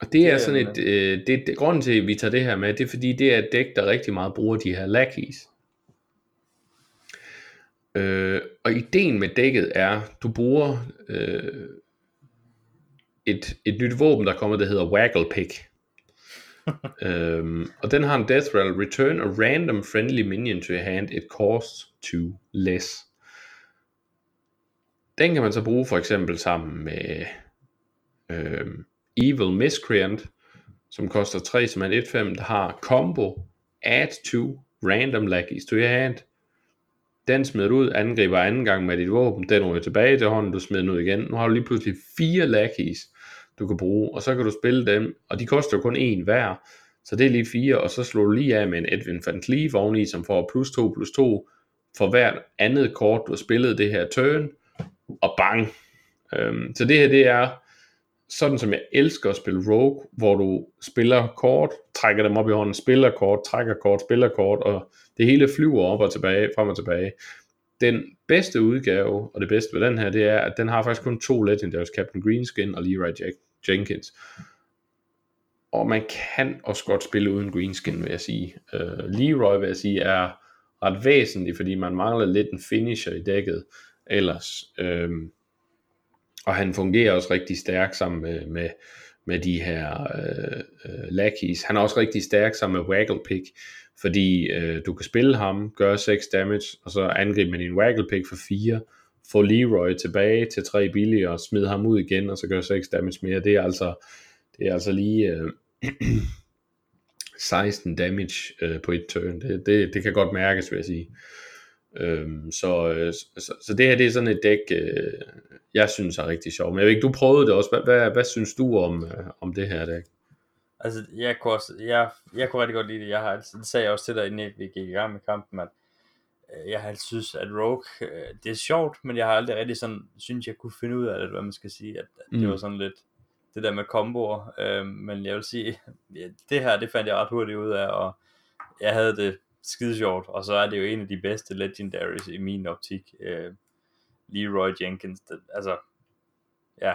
Og det er sådan et, øh, det, det, grunden til, at vi tager det her med, det er fordi, det er et dæk, der rigtig meget bruger de her lackeys. Øh, og ideen med dækket er, du bruger øh, et, et nyt våben, der kommer, der hedder Waggle Pick øhm, og den har en death rattle. Return a random friendly minion to your hand. It costs two less. Den kan man så bruge for eksempel sammen med øhm, Evil Miscreant, som koster 3 som en 1-5, der har combo, add to random lackeys to your hand. Den smider du ud, angriber anden gang med dit våben, den ryger tilbage til hånden, du smider den ud igen. Nu har du lige pludselig fire lackeys, du kan bruge, og så kan du spille dem, og de koster jo kun en hver, så det er lige fire, og så slår du lige af med en Edwin van Cleef oveni, som får plus 2 plus 2 for hvert andet kort, du har spillet det her turn, og bang. Øhm, så det her, det er sådan som jeg elsker at spille Rogue, hvor du spiller kort, trækker dem op i hånden, spiller kort, trækker kort, spiller kort, og det hele flyver op og tilbage, frem og tilbage. Den bedste udgave, og det bedste ved den her, det er, at den har faktisk kun to legendaries, Captain Greenskin og Leroy Jack Jenkins. Og man kan også godt spille uden Greenskin, vil jeg sige. Uh, Leroy, vil jeg sige, er ret væsentlig, fordi man mangler lidt en finisher i dækket ellers. Um, og han fungerer også rigtig stærkt sammen med, med, med de her øh, øh, lackeys. Han er også rigtig stærk sammen med Waggle Pick, fordi øh, du kan spille ham, gøre 6 damage, og så angribe med din Waggle Pick for 4, få Leroy tilbage til 3 billige, og smide ham ud igen, og så gøre 6 damage mere. Det er altså, det er altså lige øh, *clears throat* 16 damage øh, på et turn. Det, det, det kan godt mærkes, vil jeg sige. Øhm, så, øh, så, så det her det er sådan et dæk, øh, jeg synes er rigtig sjovt. Men jeg ved ikke, du prøvede det også. Hvad, hvad, hvad synes du om, øh, om det her dæk? Altså, jeg kunne, også, jeg, jeg kunne rigtig godt lide det. Jeg har, det sagde jeg også til dig, inden vi gik i gang med kampen, at jeg har synes, at Rogue, det er sjovt, men jeg har aldrig rigtig sådan, synes jeg kunne finde ud af det, hvad man skal sige, at, at det Mm. var sådan lidt, det der med komboer, øh, men jeg vil sige, *laughs* det her, det fandt jeg ret hurtigt ud af, og jeg havde det skide sjovt, og så er det jo en af de bedste legendaries i min optik, øh, Leroy Jenkins, det, altså, ja,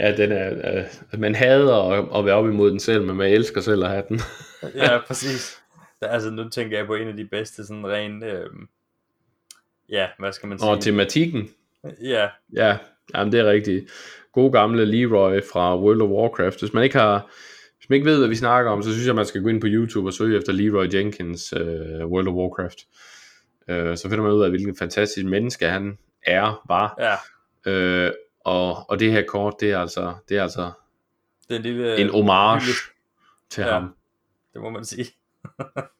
*laughs* ja, den er, øh, man hader at, at være op imod den selv, men man elsker selv at have den. *laughs* ja, *laughs* præcis. Altså, nu tænker jeg på en af de bedste, sådan rent, øh, ja, hvad skal man sige? Og tematikken, Ja, ja, jamen det er rigtigt. God gamle Leroy fra World of Warcraft. Hvis man ikke har, hvis man ikke ved, hvad vi snakker om, så synes jeg, man skal gå ind på YouTube og søge efter Leroy Jenkins uh, World of Warcraft. Uh, så finder man ud af, hvilken fantastisk menneske han er, var. ja, Uh, og, og det her kort, det er altså, det er altså den lille, en homage lille- til ja. ham. det må man sige. *laughs*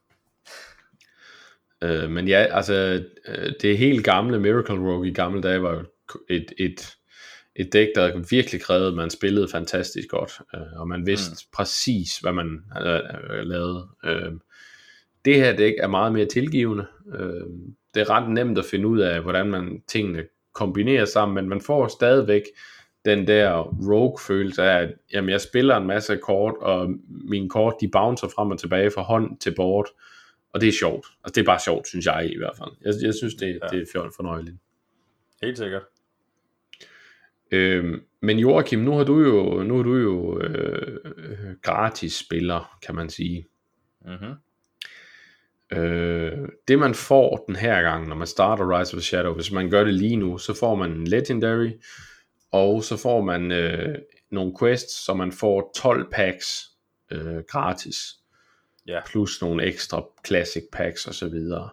Øh, men ja, altså, øh, det helt gamle Miracle Rogue i gamle dage var jo et, et, et dæk, der virkelig krævede, at man spillede fantastisk godt, øh, og man vidste mm. præcis, hvad man øh, øh, lavede. Øh, det her dæk er meget mere tilgivende. Øh, det er ret nemt at finde ud af, hvordan man tingene kombinerer sammen, men man får stadigvæk den der rogue-følelse af, at jamen, jeg spiller en masse kort, og mine kort, de bouncer frem og tilbage fra hånd til board, og det er sjovt. Altså, det er bare sjovt, synes jeg i hvert fald. Jeg, jeg synes, det, ja. Det er fornøjeligt. Helt sikkert. Øhm, men Joachim, nu har du jo, nu er du jo øh, gratis spiller, kan man sige. Mm-hmm. Øh, det man får den her gang, når man starter Rise of the Shadow, hvis man gør det lige nu, så får man en Legendary, og så får man øh, nogle quests, så man får 12 packs øh, gratis. Ja. Plus nogle ekstra classic packs og så videre.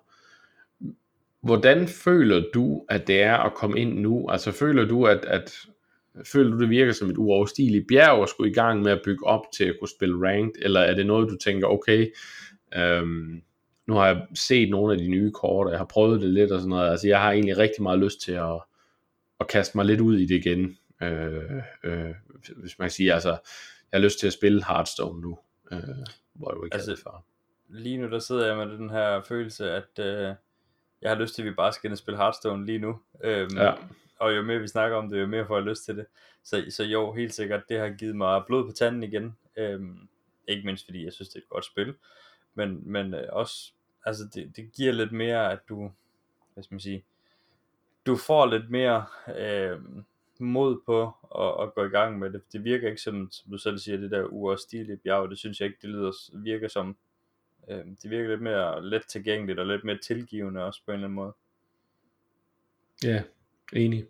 Hvordan føler du, at det er at komme ind nu? Altså føler du, at, at føler du, det virker som et uoverstigeligt bjerg at skulle i gang med at bygge op til at kunne spille ranked, eller er det noget, du tænker, okay, øhm, nu har jeg set nogle af de nye kort, og jeg har prøvet det lidt og sådan noget, altså jeg har egentlig rigtig meget lyst til at, at kaste mig lidt ud i det igen, øh, øh, hvis man kan sige, altså, jeg har lyst til at spille Hearthstone nu, øh, hvor jeg jo ikke Altså, altså, før. Lige nu der sidder jeg med den her følelse, at øh, jeg har lyst til, at vi bare skal ind og spille Hearthstone lige nu. Øhm, Ja. Og jo mere vi snakker om det, jo mere får jeg lyst til det. Så, så jo, helt sikkert, det har givet mig blod på tanden igen. Øhm, ikke mindst fordi jeg synes, det er et godt spil. Men, men øh, også, altså det, det giver lidt mere, at du, hvad skal man sige, du får lidt mere øh, mod på at, at gå i gang med det. Det virker ikke som, som du selv siger, det der uoverstigelige bjerg, det synes jeg ikke, det lyder, virker som, øh, det virker lidt mere let tilgængeligt og lidt mere tilgivende også på en eller anden måde. Ja, enig.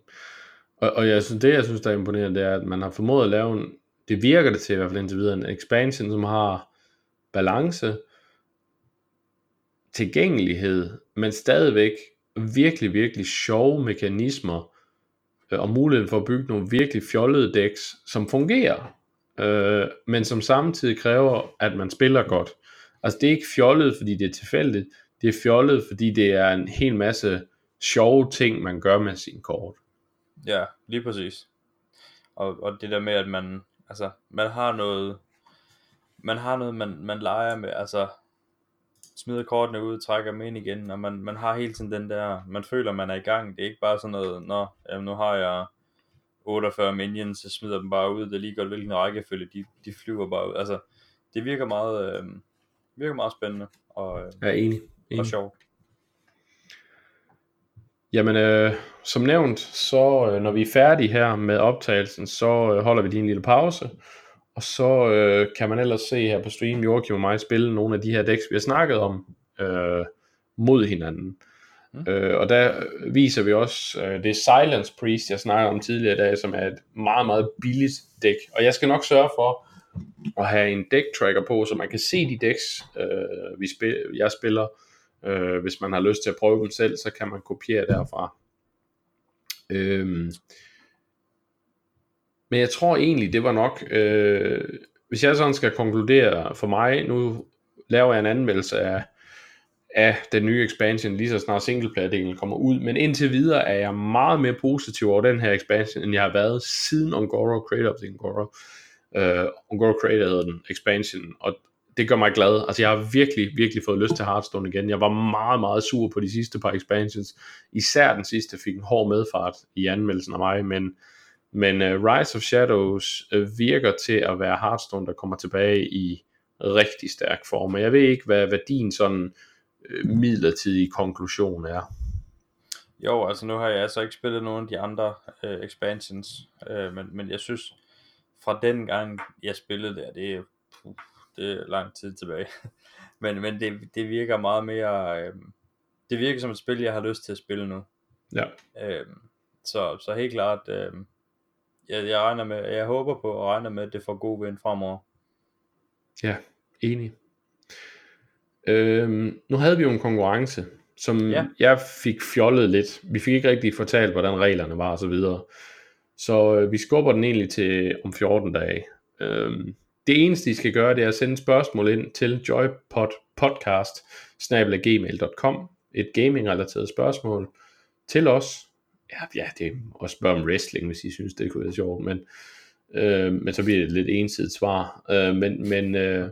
Og, og jeg synes, det jeg synes, der er imponerende, det er, at man har formået at lave en, det virker det til i hvert fald indtil videre, en expansion, som har balance, tilgængelighed, men stadigvæk virkelig, virkelig sjove mekanismer, øh, og muligheden for at bygge nogle virkelig fjollede decks, som fungerer, øh, men som samtidig kræver, at man spiller godt. Altså det er ikke fjollet, fordi det er tilfældigt, det er fjollet, fordi det er en hel masse sjove ting, man gør med sin kort. Ja, lige præcis. Og, og det der med, at man, altså, man har noget, man har noget, man, man leger med, altså, smider kortene ud, trækker dem ind igen, og man, man har hele tiden den der, man føler, man er i gang. Det er ikke bare sådan noget, nå, jamen, nu har jeg 48 minions, så smider dem bare ud, det er lige godt, hvilken rækkefølge, de, de flyver bare ud. Altså, det virker meget, øh, virker meget spændende og, øh, Jeg er enig. og enig. sjovt. Jamen, øh, som nævnt, så øh, når vi er færdige her med optagelsen, så øh, holder vi lige en lille pause, og så øh, kan man ellers se her på stream, Joachim og mig spille nogle af de her decks, vi har snakket om, øh, mod hinanden. Mm. Øh, og der viser vi også, øh, det Silence Priest, jeg snakkede om tidligere i dag, som er et meget, meget billigt dæk. Og jeg skal nok sørge for at have en deck tracker på, så man kan se de decks, øh, vi spil- jeg spiller, Øh, hvis man har lyst til at prøve dem selv, så kan man kopiere derfra. Øhm, men jeg tror egentlig, det var nok. Øh, hvis jeg sådan skal konkludere for mig, nu laver jeg en anmeldelse af, af den nye expansion, lige så snart singleplayer-delen kommer ud, men indtil videre er jeg meget mere positiv over den her expansion, end jeg har været siden Ongoro Creator of the Ongoro. Øh, uh, Go Creator hedder den, expansion, og det gør mig glad. Altså jeg har virkelig, virkelig fået lyst til Hearthstone igen. Jeg var meget, meget sur på de sidste par expansions. Især den sidste fik en hård medfart i anmeldelsen af mig, men, men uh, Rise of Shadows uh, virker til at være Hearthstone, der kommer tilbage i rigtig stærk form. Og jeg ved ikke, hvad, hvad din sådan uh, midlertidige konklusion er. Jo, altså nu har jeg altså ikke spillet nogen af de andre uh, expansions, uh, men, men jeg synes, fra den gang jeg spillede der, det er, puh, det er lang tid tilbage. *laughs* men men det, det virker meget mere, øh, det virker som et spil, jeg har lyst til at spille nu. Ja. Øh, så, så helt klart, øh, jeg, jeg regner med, jeg håber på og regner med, at det får god vind fremover. Ja, enig. Øhm, nu havde vi jo en konkurrence, som ja. jeg fik fjollet lidt. Vi fik ikke rigtig fortalt, hvordan reglerne var og så videre. Så øh, vi skubber den egentlig til om 14 dage. Øhm, det eneste, I skal gøre, det er at sende spørgsmål ind til joypodpodcast et gaming-relateret spørgsmål til os. Ja, ja, det er også spørge om wrestling, hvis I synes, det kunne være sjovt, men, øh, men så bliver det et lidt ensidigt svar. Øh, men, men, øh,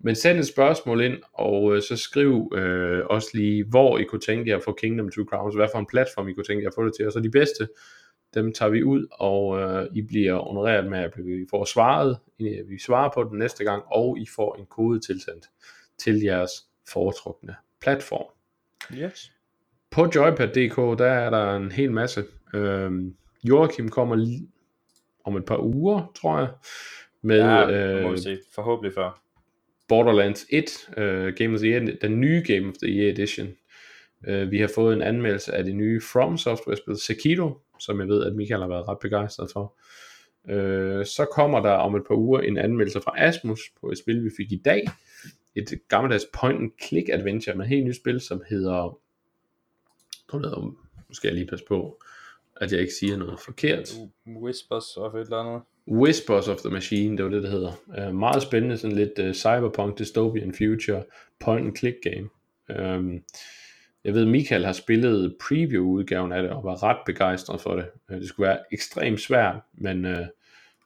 men send et spørgsmål ind, og øh, så skriv øh, også lige, hvor I kunne tænke jer at få Kingdom 2 Crowns, hvad for en platform I kunne tænke jer at få det til, og så de bedste dem tager vi ud, og øh, I bliver honoreret med, at vi får svaret, vi svarer på den næste gang, og I får en kode tilsendt til jeres foretrukne platform. Yes. På joypad.dk, der er der en hel masse. Øhm, Joachim kommer lige om et par uger, tror jeg, med ja, øh, se. forhåbentlig før. Borderlands 1, øh, Game of the Year, den nye Game of the Year edition. Øh, vi har fået en anmeldelse af det nye From Software spil Sekiro, som jeg ved, at Michael har været ret begejstret for. Øh, så kommer der om et par uger en anmeldelse fra Asmus på et spil, vi fik i dag. Et gammeldags point and click adventure med et helt nyt spil, som hedder... Nu skal jeg lige passe på, at jeg ikke siger noget forkert. Whispers of et eller andet. Whispers of the Machine, det var det, det hedder. Uh, meget spændende, sådan lidt uh, cyberpunk dystopian future point and click game. Um, jeg ved, Michael har spillet preview-udgaven af det, og var ret begejstret for det. Øh, det skulle være ekstremt svært, men, øh,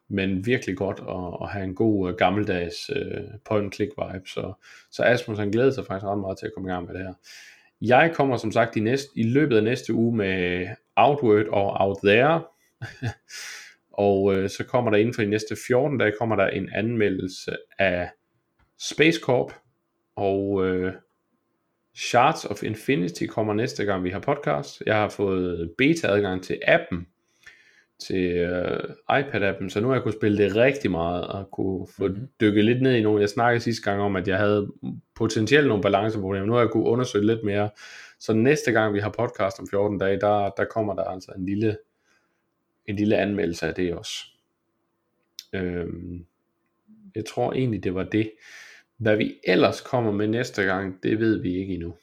men virkelig godt at, at have en god øh, gammeldags øh, point-click vibe. Så, så Asmus han glæder sig faktisk ret meget til at komme i gang med det her. Jeg kommer som sagt i, næste, i løbet af næste uge med Outward og Out There. *laughs* og øh, så kommer der inden for de næste 14 dage, kommer der en anmeldelse af Space Corp. Og øh, Shards of Infinity kommer næste gang vi har podcast. Jeg har fået beta-adgang til appen, til uh, iPad-appen, så nu har jeg kunne spille det rigtig meget, og kunne få mm-hmm. dykket lidt ned i nogle. Jeg snakkede sidste gang om, at jeg havde potentielt nogle balanceproblemer. Nu har jeg kunne undersøge lidt mere. Så næste gang vi har podcast om 14 dage, der, der kommer der altså en lille, en lille anmeldelse af det også. Øhm, jeg tror egentlig, det var det. Hvad vi ellers kommer med næste gang, det ved vi ikke endnu.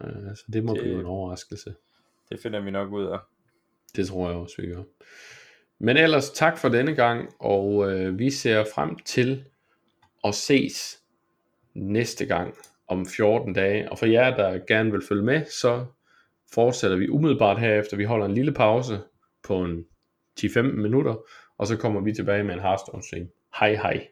Uh, så det må det, blive en overraskelse. Det finder vi nok ud af. Det tror jeg også, vi gør. Men ellers tak for denne gang, og uh, vi ser frem til at ses næste gang om 14 dage. Og for jer, der gerne vil følge med, så fortsætter vi umiddelbart herefter. Vi holder en lille pause på en 10-15 minutter, og så kommer vi tilbage med en Hearthstone stream. Hej hej.